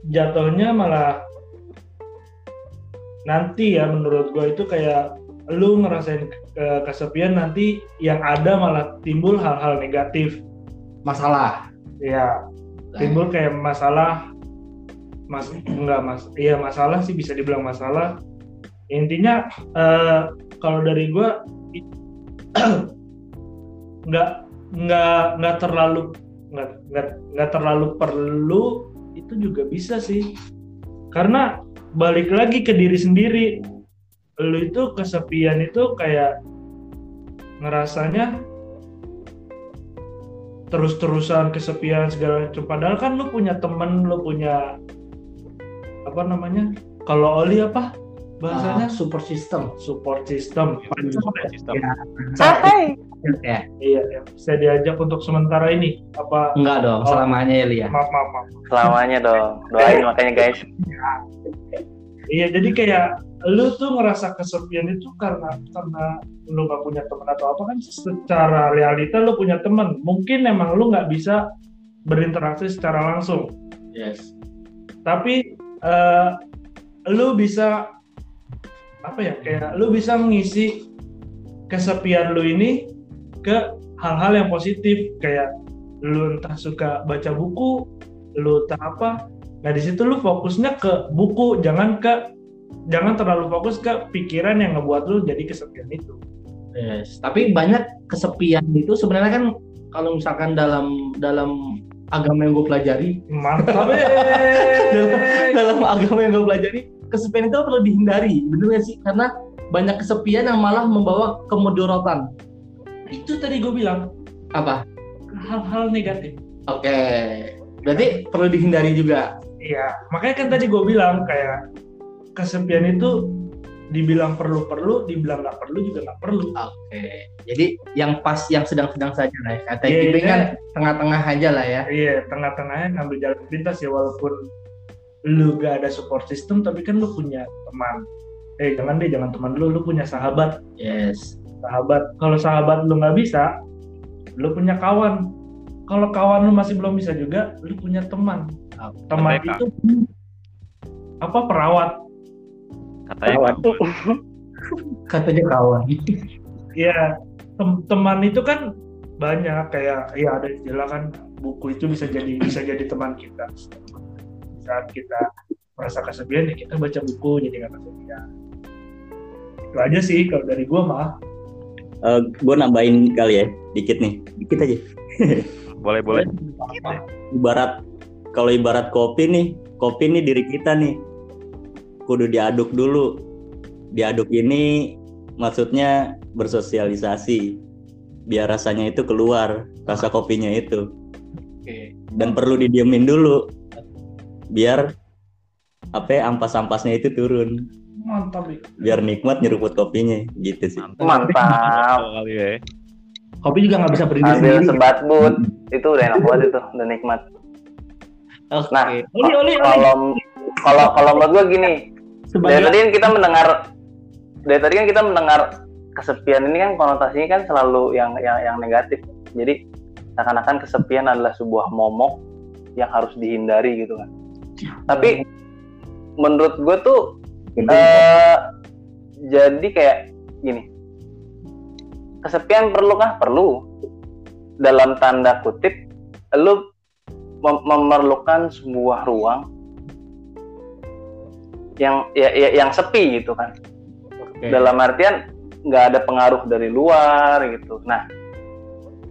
S5: jatuhnya malah nanti ya menurut gua itu kayak lu ngerasain eh, kesepian nanti yang ada malah timbul hal-hal negatif
S1: masalah.
S5: Ya timbul kayak masalah mas enggak mas iya masalah sih bisa dibilang masalah. Intinya eh, kalau dari gue nggak nggak nggak terlalu nggak terlalu perlu itu juga bisa sih. Karena balik lagi ke diri sendiri. Lu itu kesepian itu kayak ngerasanya terus-terusan kesepian segala macam. Padahal kan lu punya temen lu punya apa namanya? Kalau Oli apa bahasanya?
S1: Ah, super system.
S5: Support system.
S2: Support system.
S1: ya.
S5: Iya ya. bisa diajak untuk sementara ini. Apa?
S1: Enggak dong
S5: Oh.
S1: selamanya ya. Lia
S5: maaf maaf maaf.
S3: Selamanya dong. Doain makanya guys.
S5: Iya jadi kayak lu tuh ngerasa kesepian itu karena karena lu nggak punya teman atau apa kan? Secara realita lu punya teman. Mungkin emang lu nggak bisa berinteraksi secara langsung.
S1: Yes.
S5: Tapi eh, lu bisa apa ya kayak lu bisa mengisi kesepian lu ini ke hal-hal yang positif. Kayak lu entah suka baca buku lu entah apa. Nah di situ lu fokusnya ke buku jangan ke jangan terlalu fokus ke pikiran yang ngebuat lu jadi kesepian itu.
S1: Yes. Tapi banyak kesepian itu sebenarnya kan kalau misalkan dalam dalam agama yang gue pelajari.
S5: Mantap
S1: dalam,
S5: eh.
S1: dalam agama yang gue pelajari kesepian itu perlu dihindari bener gak sih? Karena banyak kesepian yang malah membawa kemudorotan
S5: itu tadi gue bilang.
S1: Apa?
S5: Hal-hal negatif.
S1: Oke. Berarti perlu dihindari juga.
S5: Iya, makanya kan tadi gue bilang kayak kesepian itu dibilang perlu-perlu, dibilang nggak perlu juga nggak perlu.
S1: oke jadi yang pas yang sedang-sedang saja lah ya kata
S5: Iya,
S1: Gibeng
S5: iya.
S1: kan tengah-tengah aja lah ya
S5: Iya, tengah-tengahnya ngambil jalan pintas ya walaupun lu gak ada support system, tapi kan lu punya teman. Eh jangan deh, jangan teman lu, lu punya sahabat.
S1: yes
S5: Sahabat, kalau sahabat lu nggak bisa, lu punya kawan. Kalau kawan lu masih belum bisa juga, lu punya teman. Teman
S2: Mereka.
S5: itu apa perawat?
S2: Katanya
S3: Kawan.
S2: kawan.
S1: katanya kawan
S5: Iya, tem- teman itu kan banyak kayak ya ada istilah kan buku itu bisa jadi bisa jadi teman kita. Saat kita merasa kesepian ya kita baca buku jadi nggak kesepian. Itu aja sih kalau dari gua mah.
S4: gue Eh, nambahin kali ya dikit nih dikit aja
S2: boleh boleh
S4: ibarat kalau ibarat kopi nih kopi nih diri kita nih kudu diaduk dulu. Diaduk ini maksudnya bersosialisasi biar rasanya itu keluar rasa kopinya itu.
S1: Oke.
S4: Dan perlu didiemin dulu biar apa ya, ampas-ampasnya itu turun.
S5: Mantap
S4: biar nikmat nyeruput kopinya gitu sih.
S3: Mantap.
S2: kali ya.
S1: Kopi juga nggak bisa berdiri
S3: ambil
S1: sendiri.
S3: sebat but itu udah enak banget itu udah nikmat. Nah,
S5: Oli oli oli.
S3: kalau kalau kalau menurut gue gini dari
S1: sebagai
S3: tadi kan kita mendengar dari tadi kan kita mendengar kesepian ini kan konotasinya kan selalu yang yang yang negatif. Jadi seakan-akan kesepian adalah sebuah momok yang harus dihindari gitu kan. Tapi menurut gue tuh Eh, jadi kayak gini. Kesepian perlu kah perlu. Dalam tanda kutip lu mem- memerlukan sebuah ruang yang ya, ya- yang sepi gitu kan.
S1: Oke.
S3: dalam artian nggak ada pengaruh dari luar gitu. Nah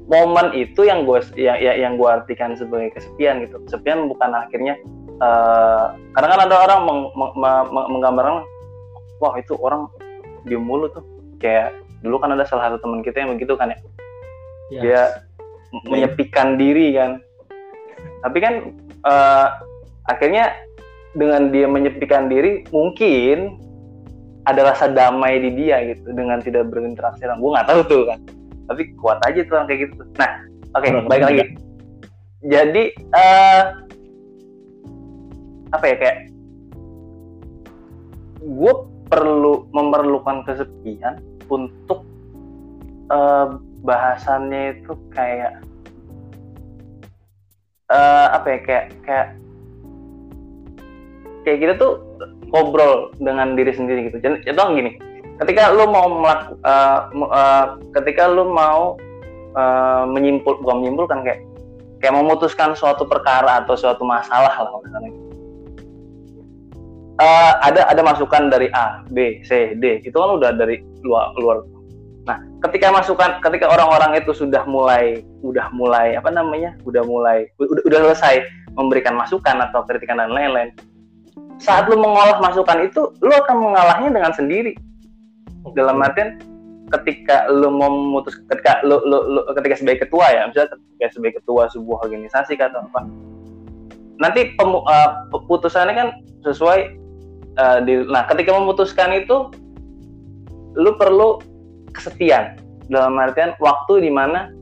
S3: momen itu yang gue yang, yang, yang gue artikan sebagai kesepian gitu. Kesepian bukan akhirnya eh karena kan ada orang meng, meng- meng- meng- menggambarkan wah itu orang diem mulu tuh. Kayak dulu kan ada salah satu teman kita yang begitu kan ya?
S1: Ya.
S3: dia menyepikan diri kan. Tapi kan eh, akhirnya dengan dia menyepikan diri mungkin ada rasa damai di dia gitu dengan tidak berinteraksi orang gue nggak tahu tuh kan. Tapi kuat aja tuh orang kayak gitu. Nah oke
S4: Orang
S3: baik lagi. jadi eh apa ya kayak gue perlu memerlukan kesepian untuk eh, bahasannya itu kayak eh, apa ya kayak kayak kayak kita tuh ngobrol dengan diri sendiri gitu. Jadi contoh gini, ketika lu mau melak, mu- eh, ketika lu mau eh, menyimpul bukan menyimpulkan kayak kayak memutuskan suatu perkara atau suatu masalah lah misalnya. Eh, ada ada masukan dari A, B, C, D. Itu kan udah dari luar luar. Nah, ketika masukan ketika orang-orang itu sudah mulai udah mulai apa namanya? udah mulai udah, udah selesai memberikan masukan atau kritikan dan lain-lain. Saat lu mengolah masukan itu, lu akan mengalahnya dengan sendiri. Dalam artian ketika lu mau memutus ketika lu, lu, lu ketika sebagai ketua ya, misalnya ketika sebagai ketua sebuah organisasi atau apa. Nanti pemu, eh, putusannya kan sesuai eh, di nah, ketika memutuskan itu lu perlu kesepian dalam artian waktu di mana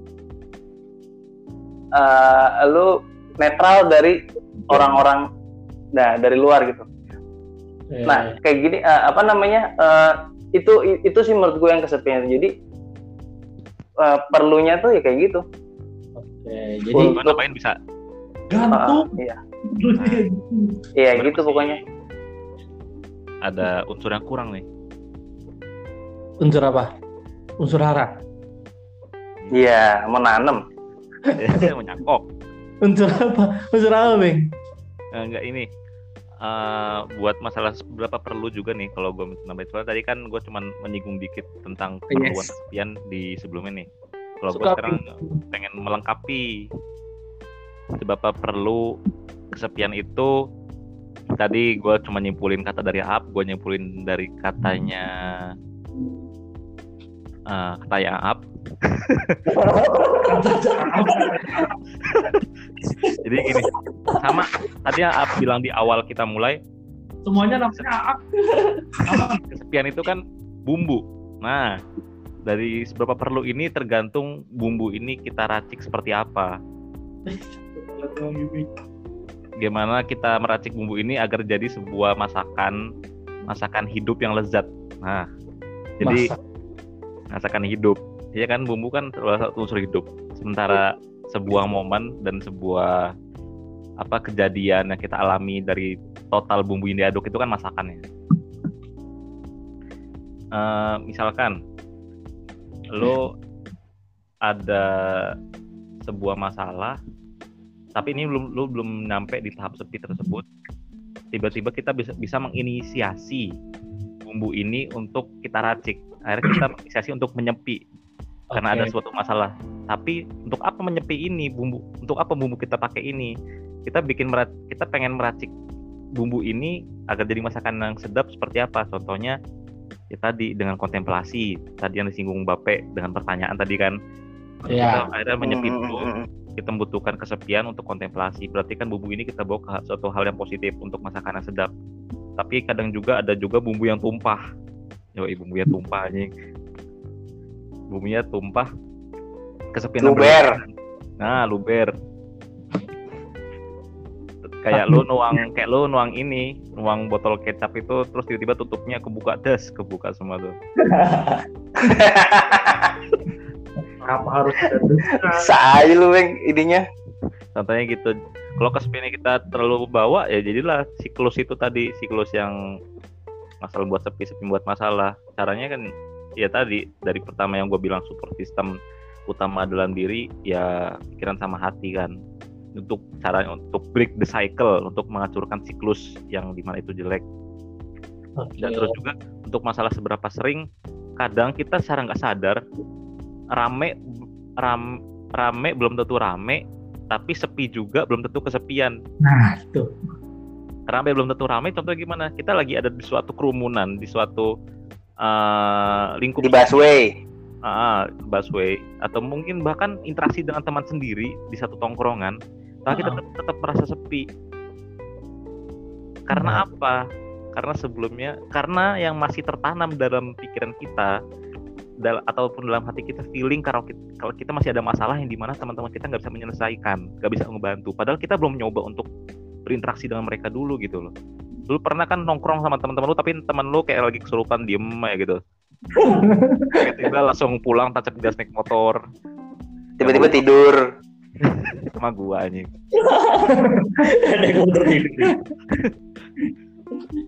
S3: eh, lu netral dari orang-orang nah dari luar gitu.
S1: Eh,
S3: Nah kayak gini eh, apa namanya eh, itu itu sih menurut gue yang kesepian. Jadi eh, perlunya tuh ya kayak gitu.
S1: oke. Jadi
S3: Untuk-
S2: ngapain bisa
S5: gantung
S3: Ah, iya,
S5: Dunia.
S3: iya gitu
S2: masih
S3: pokoknya.
S2: ada unsur yang kurang nih
S1: unsur apa? Unsur hara.
S3: Iya
S2: saya mau nyangkok
S1: Unsur apa? Unsur apa, Bang?
S2: Enggak ini eh, buat masalah berapa perlu juga nih kalau gue nambahin soalnya tadi kan gue cuman menyinggung dikit tentang perluan
S1: Yes.
S2: kesepian di sebelumnya nih. Kalau gue sekarang pengen melengkapi seberapa perlu kesepian itu tadi gue cuma nyimpulin kata dari Aap gue nyimpulin dari katanya eh katanya Aap jadi gini sama tadi yang Aap bilang di awal kita mulai
S5: semuanya namanya Aap.
S2: kesepian itu kan bumbu. Nah, dari seberapa perlu ini tergantung bumbu ini kita racik seperti apa. Gimana kita meracik bumbu ini agar jadi sebuah masakan masakan hidup yang lezat. Nah, jadi
S1: Masak.
S2: Masakan hidup. Iya kan bumbu kan salah satu unsur hidup. Sementara sebuah momen dan sebuah apa kejadian yang kita alami dari total bumbu yang diaduk itu kan masakannya. Eh, misalkan lo ada sebuah masalah, tapi ini belum lo belum nyampe di tahap sepi tersebut. Tiba-tiba kita bisa bisa menginisiasi bumbu ini untuk kita racik. Akhirnya kita menginisiasi untuk menyepi karena ada suatu masalah. Tapi untuk apa menyepi ini bumbu? Untuk apa bumbu kita pakai ini? Kita bikin merat, kita pengen meracik bumbu ini agar jadi masakan yang sedap seperti apa? Contohnya ya tadi dengan kontemplasi. Tadi yang disinggung Bape dengan pertanyaan tadi kan.
S1: Iya.
S2: Kita akhirnya menyepi dulu. Kita membutuhkan kesepian untuk kontemplasi. Berarti kan bumbu ini kita bawa ke suatu hal yang positif untuk masakan yang sedap. Tapi kadang juga ada juga bumbu yang tumpah. Yoi, bumbunya tumpah anjing. Bumbunya tumpah. Kesepian yang
S3: Luber.
S2: Nah, luber. Kayak lu nuang kayak lu nuang ini, nuang botol kecap itu terus tiba-tiba tutupnya kebuka des, kebuka semua tuh.
S5: Kenapa harus ada
S3: aja lu Bang ininya.
S2: Contohnya gitu. Kalau kesepian kita terlalu bawa ya jadilah siklus itu tadi, siklus yang masalah buat sepi sepi buat masalah. Caranya kan ya tadi dari pertama yang gue bilang support system utama dalam diri ya pikiran sama hati kan. Untuk cara untuk break the cycle untuk menghancurkan siklus yang di mana itu jelek. Dan terus juga untuk masalah seberapa sering kadang kita secara nggak sadar rame ram, rame belum tentu rame tapi sepi juga belum tentu kesepian.
S1: Nah, itu.
S2: rame belum tentu rame. Contohnya gimana? Kita lagi ada di suatu kerumunan di suatu uh, lingkup.
S3: Di busway.
S2: Ah, busway. Atau mungkin bahkan interaksi dengan teman sendiri di satu tongkrongan. Tapi kita
S1: Ah.
S2: tetap, tetap merasa sepi. Karena apa? Karena sebelumnya karena yang masih tertanam dalam pikiran kita dal ataupun dalam hati kita feeling kalau kita, kalau kita masih ada masalah yang di mana teman-teman kita nggak bisa menyelesaikan nggak bisa ngebantu. Padahal kita belum nyoba untuk berinteraksi dengan mereka dulu gitu loh. Dulu pernah kan nongkrong sama teman-teman lu tapi teman lu kayak lagi kesurupan diem ya gitu. Tiba-tiba langsung pulang tancap gas naik motor.
S3: Tiba-tiba tidur.
S2: Sama gua anjing.
S4: Ada tidur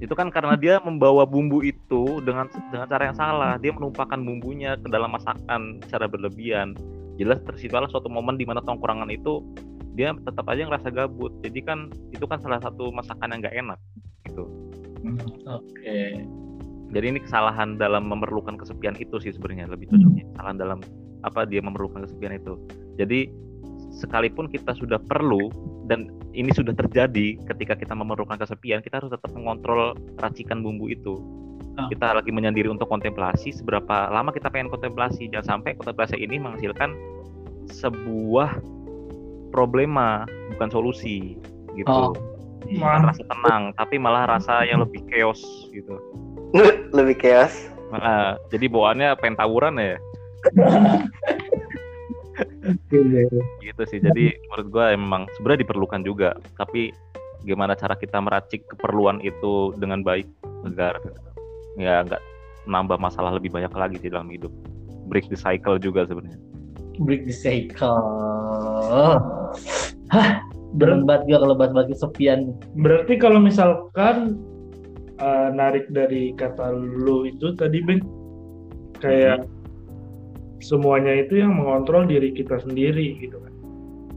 S2: itu kan karena dia membawa bumbu itu dengan dengan cara yang salah. Dia menumpahkan bumbunya ke dalam masakan secara berlebihan. Jelas tersitulah suatu momen di mana tongkrongan itu dia tetap aja ngerasa gabut. Jadi kan itu kan salah satu masakan yang nggak enak gitu.
S1: Oke.
S2: jadi ini kesalahan dalam memerlukan kesepian itu sih sebenarnya lebih cocoknya. Kesalahan dalam apa dia memerlukan kesepian itu. Jadi sekalipun kita sudah perlu dan ini sudah terjadi ketika kita memerlukan kesepian kita harus tetap mengontrol racikan bumbu itu.
S1: Ah.
S2: kita lagi menyendiri untuk kontemplasi seberapa lama kita pengen kontemplasi. Jangan sampai kontemplasi ini menghasilkan sebuah problema bukan solusi gitu.
S1: Oh.
S2: Bukan rasa tenang tapi malah rasa yang lebih chaos gitu.
S3: Lebih chaos.
S2: Malah, jadi bawaannya pengen tawuran ya gitu sih. Jadi menurut gue emang sebenarnya diperlukan juga. Tapi gimana cara kita meracik keperluan itu dengan baik agar ya nggak nambah masalah lebih banyak lagi di dalam hidup. Break the cycle juga sebenarnya.
S1: Break the cycle. Hah, berat banget gue kalau bahas-bahas kesepian.
S5: Berarti kalau misalkan eh, narik dari kata lu itu tadi Ben kayak semuanya itu yang mengontrol diri kita sendiri gitu kan.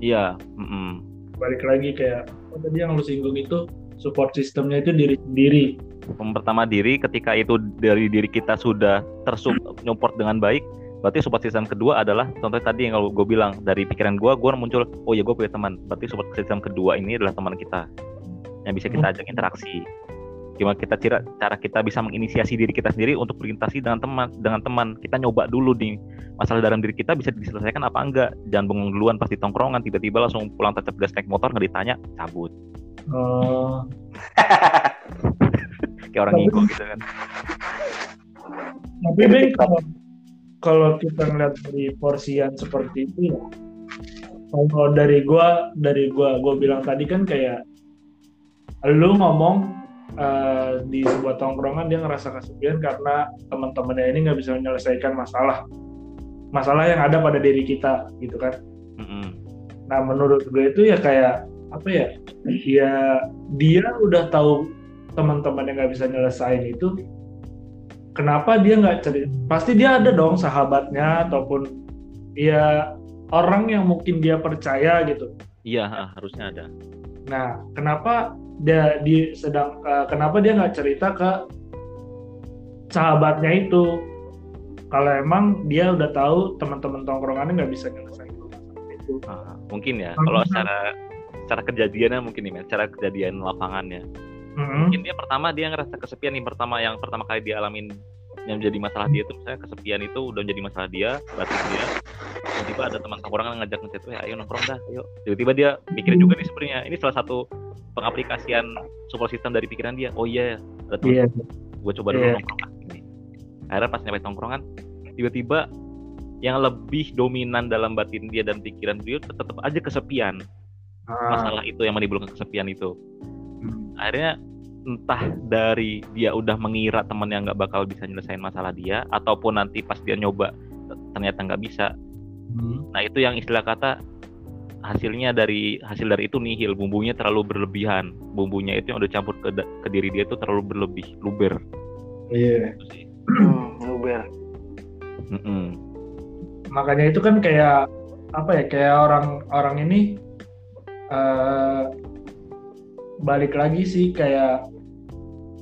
S2: iya mm-mm.
S5: Balik lagi kayak apa tadi yang lu singgung itu support sistemnya itu diri sendiri.
S2: Pertama diri ketika itu dari diri kita sudah tersup nyupport dengan baik berarti support system kedua adalah contoh tadi yang kalau gue bilang dari pikiran gue gue muncul oh ya gue punya teman berarti support system kedua ini adalah teman kita yang bisa kita ajak interaksi gimana kita cara cara kita bisa menginisiasi diri kita sendiri untuk berinteraksi dengan teman dengan teman. Kita nyoba dulu nih masalah dalam diri kita bisa diselesaikan apa enggak? Jangan bengong duluan pas di tongkrongan tiba-tiba langsung pulang tetap gas naik motor nggak ditanya cabut.
S5: Oh,
S2: kayak orang ngigo gitu kan.
S5: Tapi Ben kalau kalau kita ngeliat dari porsian seperti itu ya kalau dari gua dari gua gua bilang tadi kan kayak lu ngomong eh, di sebuah tongkrongan dia ngerasa kesepian karena teman-temannya ini nggak bisa menyelesaikan masalah. Masalah yang ada pada diri kita gitu kan.
S2: Mm-mm.
S5: nah menurut gue itu ya kayak apa ya ya dia udah tahu teman-teman yang nggak bisa nyelesain itu kenapa dia nggak cerita pasti dia ada dong sahabatnya ataupun ya orang yang mungkin dia percaya gitu.
S2: Iya ah, harusnya ada.
S5: Nah kenapa dia di sedang eh, kenapa dia nggak cerita ke sahabatnya itu? Kalau emang dia udah tahu teman-teman tongkrongannya nggak bisa nyelesain itu.
S2: Ah, mungkin ya. Kalau secara secara kejadiannya mungkin nih men secara kejadian lapangannya.
S5: Mm-mm.
S2: mungkin dia pertama dia ngerasa kesepian nih pertama yang pertama kali dia alamin yang menjadi masalah dia itu misalnya kesepian itu udah menjadi masalah dia batin dia tiba-tiba ada teman tongkrongan ngajak ngechat "Eh, ayo nongkrong dah ayo tiba-tiba dia mikir juga nih sebenarnya ini salah satu pengaplikasian support system dari pikiran dia oh iya ada teman
S5: Iya.
S2: gue coba dulu
S5: Iya.
S2: nongkrong ini akhirnya pas nyampe tongkrongan tiba-tiba yang lebih dominan dalam batin dia dan pikiran dia tetap aja kesepian
S5: Ah.
S2: masalah itu yang menimbulkan kesepian itu
S5: Hmm.
S2: akhirnya entah dari dia udah mengira teman yang nggak bakal bisa nyelesain masalah dia ataupun nanti pas dia nyoba ternyata nggak bisa
S5: Hmm.
S2: nah itu yang istilah kata hasilnya dari hasil dari itu nihil bumbunya terlalu berlebihan bumbunya itu yang udah campur ke, ke diri dia itu terlalu berlebih luber
S5: Iya.
S2: Sih.
S3: Hmm, luber.
S2: Mm-mm.
S5: Makanya itu kan kayak apa ya? Kayak orang-orang ini eh balik lagi sih kayak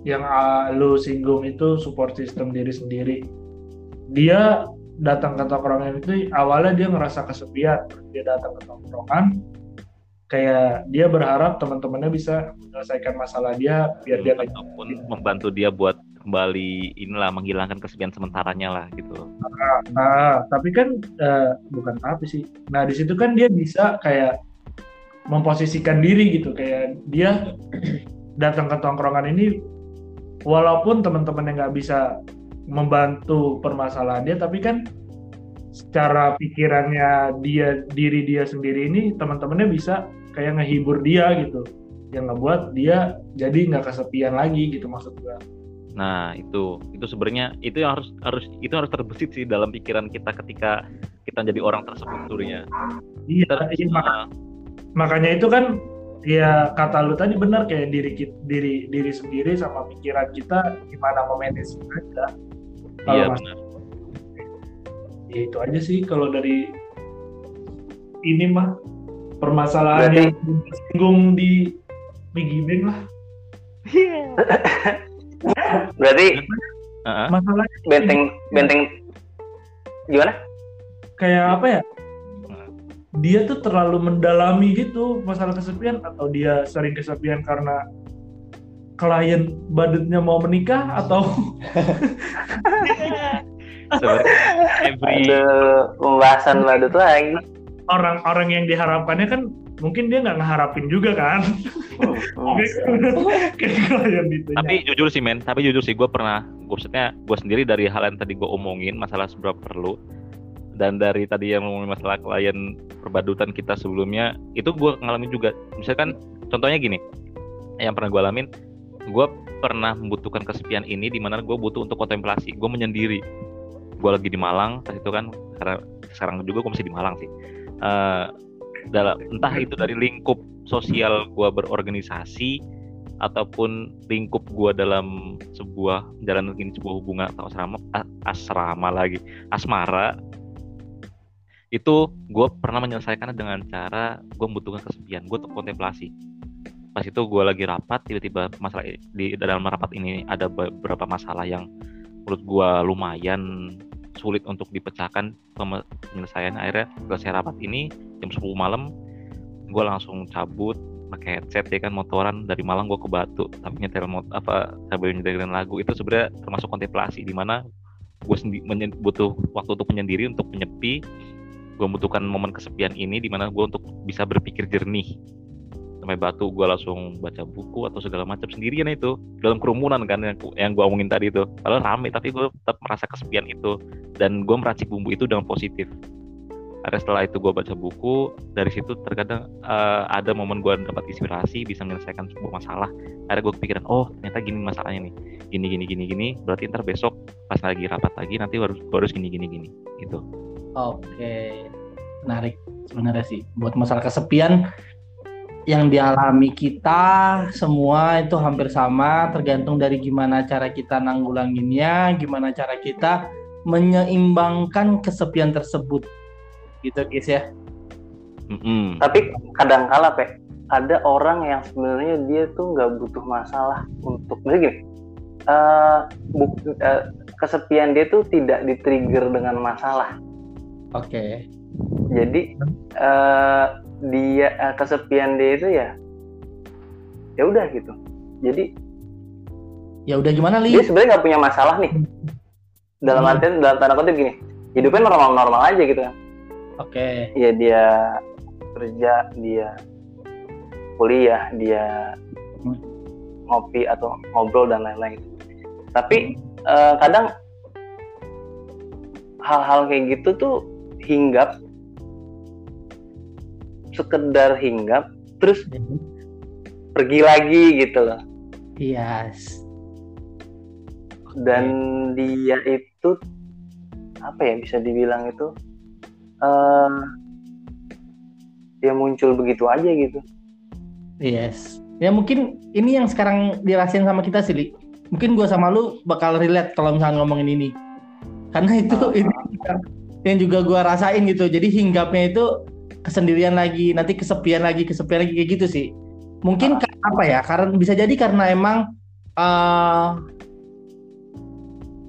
S5: yang ah, lu singgung itu support system diri sendiri. Dia datang ke tongkrongan itu awalnya dia ngerasa kesepian, dia datang ke tongkrongan kayak dia berharap teman-temannya bisa menyelesaikan masalah dia biar dia nggak
S2: ataupun membantu dia buat kembali inilah menghilangkan kesepian sementaranya lah gitu
S5: Nah, tapi kan eh, bukan tapi sih. Nah, di situ kan dia bisa kayak memposisikan diri gitu, kayak dia datang ke tongkrongan ini walaupun teman-teman yang nggak bisa membantu permasalahan dia, tapi kan secara pikirannya dia diri dia sendiri ini teman-temannya bisa kayak ngehibur dia gitu, yang ngebuat dia jadi nggak kesepian lagi gitu maksud gua.
S2: Nah itu itu sebenarnya itu yang harus harus itu harus terbesit sih dalam pikiran kita ketika kita jadi orang tersebut sebenarnya.
S5: Iya,
S2: Kita
S5: iya,
S2: uh,
S5: makanya itu kan ya kata lu tadi benar kayak diri diri diri sendiri sama pikiran kita gimana memanage aja Kalau
S2: iya
S5: mas-
S2: benar.
S5: ya itu aja sih kalau dari ini mah permasalahan
S3: Berarti-
S5: yang disinggung di Bank lah
S3: Berarti
S2: Uh-uh.
S5: masalahnya
S3: benteng benteng gimana?
S5: kayak apa ya. Dia tuh terlalu mendalami gitu masalah kesepian atau dia sering kesepian karena klien badutnya mau menikah atau
S2: every
S3: Ada pembahasan badut lagi.
S5: orang-orang yang diharapkannya kan mungkin dia nggak ngeharapin juga kan
S3: Hmm.
S5: kayak klien itu
S2: tapi jujur sih men tapi jujur sih gue pernah maksudnya gue sendiri dari hal yang tadi gue omongin masalah seberapa perlu dan dari tadi yang ngomongin masalah klien perbadutan kita sebelumnya itu gue ngalamin juga. Misalkan contohnya gini yang pernah gue alamin gue pernah membutuhkan kesepian ini di mana gue butuh untuk kontemplasi gue menyendiri. Gue lagi di Malang pas itu kan karena sekarang juga gue masih di Malang sih. Eh, dalam entah itu dari lingkup sosial gue berorganisasi ataupun lingkup gue dalam sebuah jalan ini sebuah hubungan atau asrama asrama lagi asmara itu gue pernah menyelesaikannya dengan cara gue membutuhkan kesepian gue untuk kontemplasi. Pas itu gue lagi rapat tiba-tiba masalah di dalam rapat ini ada beberapa masalah yang menurut gue lumayan sulit untuk dipecahkan penyelesaian. Akhirnya selesai rapat ini jam 10 malam gue langsung cabut pakai headset ya kan motoran. Dari Malang gue ke Batu tapi nyetel mot apa sambil nyetelin lagu. Itu sebenarnya termasuk kontemplasi di mana gue butuh waktu untuk menyendiri untuk menyepi gue membutuhkan momen kesepian ini di mana gue untuk bisa berpikir jernih. Sampai Batu gue langsung baca buku atau segala macam sendirian itu. Dalam kerumunan kan yang, yang gue omongin tadi itu. Kalau rame tapi gue tetap merasa kesepian itu. Dan gue meracik bumbu itu dengan positif. Ada setelah itu gue baca buku dari situ terkadang eh, ada momen gue dapat inspirasi bisa menyelesaikan sebuah masalah. Akhirnya gue kepikiran oh ternyata gini masalahnya nih. Gini gini gini gini. Berarti ntar besok pas lagi rapat lagi nanti harus harus gini gini gini. Gitu
S1: Oke, menarik sebenarnya sih. Buat masalah kesepian yang dialami kita semua itu hampir sama, tergantung dari gimana cara kita nanggulanginnya, gimana cara kita menyeimbangkan kesepian tersebut. Gitu guys ya.
S2: Mm-mm.
S3: Tapi kadang kala pe ada orang yang sebenarnya dia tuh nggak butuh masalah untuk misalnya gini eh, buk- eh, kesepian dia tuh tidak di-trigger dengan masalah
S1: Oke.
S3: jadi eh, dia eh, kesepian dia itu ya ya udah gitu jadi
S1: Ya udah gimana Li?
S3: dia sebenarnya nggak punya masalah nih dalam
S1: Hmm.
S3: artian dalam tanda kutip gini hidupnya normal-normal aja gitu kan
S1: Oke.
S3: ya dia kerja dia kuliah dia
S1: Hmm.
S3: ngopi atau ngobrol dan lain-lain tapi eh, kadang hal-hal kayak gitu tuh hinggap sekedar hinggap terus pergi lagi gitu loh
S1: Yes.
S3: dan dia itu apa ya bisa dibilang itu eh dia muncul begitu aja gitu
S1: Yes. Ya mungkin ini yang sekarang dirasain sama kita sih, Li. Mungkin gua sama lu bakal relate kalau misalnya ngomongin ini. Karena itu
S3: Ah.
S1: ini yang juga gua rasain gitu. Jadi hinggapnya itu kesendirian lagi, nanti kesepian lagi, kesepian lagi kayak gitu sih. Mungkin ka- apa ya? Karena bisa jadi karena emang eh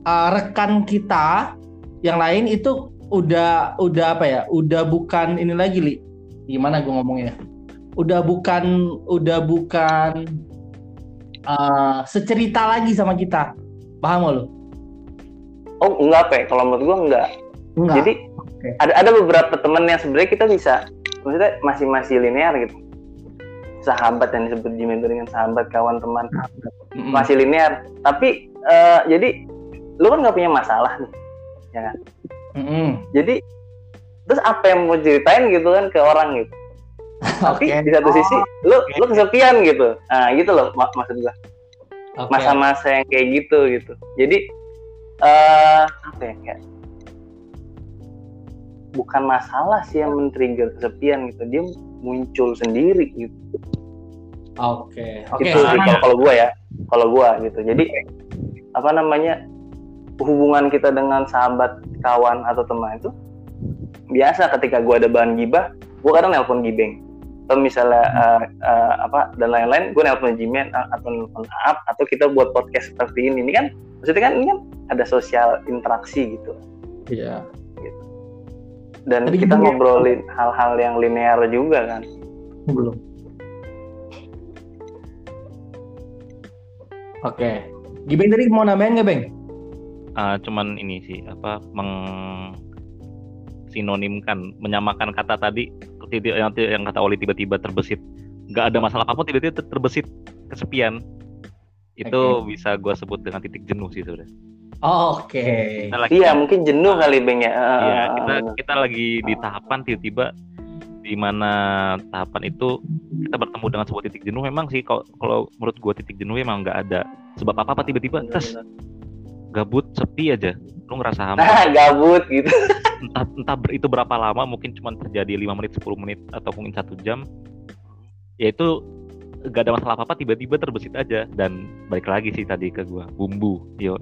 S1: eh, rekan kita yang lain itu udah udah apa ya? Udah bukan ini lagi, Li. Gimana gua ngomongnya? Udah bukan udah bukan eh, secerita lagi sama kita. Paham gak lu?
S3: oh enggak pe kalau menurut gua enggak
S1: Enggak.
S3: jadi
S1: Oke.
S3: ada ada beberapa temen yang sebenarnya kita bisa maksudnya masih masih linear gitu sahabat yang disebut Jimmy itu dengan sahabat kawan teman
S1: Mm-mm.
S3: masih linear tapi eh, jadi lu kan nggak punya masalah nih ya kan
S1: Mm-mm.
S3: jadi terus apa yang mau ceritain gitu kan ke orang gitu tapi
S1: Oke.
S3: di satu sisi lu lu kesepian gitu nah gitu loh mak- maksud gua
S1: Oke.
S3: masa-masa yang kayak gitu gitu jadi eh apa ya kayak bukan masalah sih yang men-trigger kesepian gitu dia muncul sendiri gitu
S1: Oke. Oke.
S3: gitu sih
S1: sekarang-
S3: kalau kalau gua ya kalau gua gitu jadi apa namanya hubungan kita dengan sahabat kawan atau teman itu biasa ketika gua ada bahan gibah gua kadang nelpon gibeng atau misalnya eh, eh, apa dan lain-lain gue nelpon Jimen eh, atau nelpon Aap atau kita buat podcast seperti ini ini kan maksudnya kan ini kan ada sosial interaksi gitu
S1: Iya.
S3: Dan
S1: Tadi
S3: kita
S1: gimana?
S3: ngobrolin hal-hal yang linear juga kan
S1: Belum. Oke. Gibeng tadi mau nambahin nggak, Beng?
S2: Ah, cuman ini sih apa meng sinonimkan menyamakan kata tadi yang, yang kata Oli tiba-tiba terbesit nggak ada masalah apa pun tiba-tiba ter- terbesit kesepian itu bisa gua sebut dengan titik jenuh sih sebenarnya
S1: Oh, Oke.
S2: lagi
S3: iya mungkin jenuh kali Beng ya.
S2: Iya,
S3: eh,
S2: kita
S3: bener.
S2: kita lagi di tahapan tiba-tiba di mana tahapan itu kita bertemu dengan sebuah titik jenuh. Memang sih kalau kalau menurut gua titik jenuh memang nggak ada sebab apa apa tiba-tiba terus gabut sepi aja. Lu ngerasa hampa.
S3: Nah gabut gitu.
S2: Entah entah ber- itu berapa lama mungkin cuma terjadi 5 menit 10 menit atau mungkin satu jam. Ya itu gak ada masalah apa apa tiba-tiba terbesit aja. Dan balik lagi sih tadi ke gua bumbu yo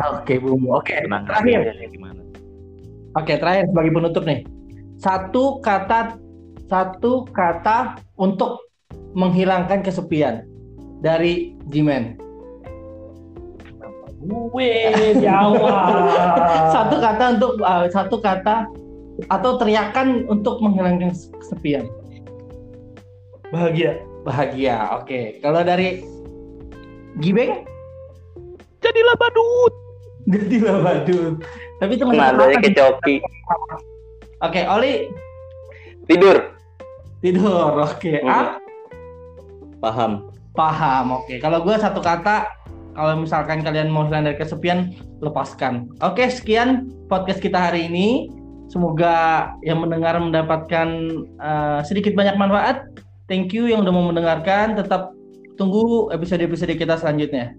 S1: Oke, Bumbu. Oke,
S2: tenang
S1: terakhir.
S2: gimana
S1: Oke, terakhir sebagai penutup nih. Satu kata satu kata untuk menghilangkan kesepian dari Jimen.
S5: Gue jawab.
S1: Satu kata untuk uh, satu kata atau teriakan untuk menghilangkan kesepian.
S5: bahagia.
S1: Bahagia. Oke. Kalau dari Gibeng
S2: jadilah badut
S1: jadilah badut. Tapi itu masih
S3: nadanya ke coki
S1: Oke, Oli
S3: tidur
S1: tidur. Oke.
S3: Hmm.
S1: Ah,
S4: Paham.
S1: paham. Oke. Kalau gue satu kata, kalau misalkan kalian mau hilang dari kesepian, lepaskan. Oke, sekian podcast kita hari ini. Semoga yang mendengar mendapatkan eh, sedikit banyak manfaat. Thank you yang udah mau mendengarkan. Tetap tunggu episode-episode kita selanjutnya.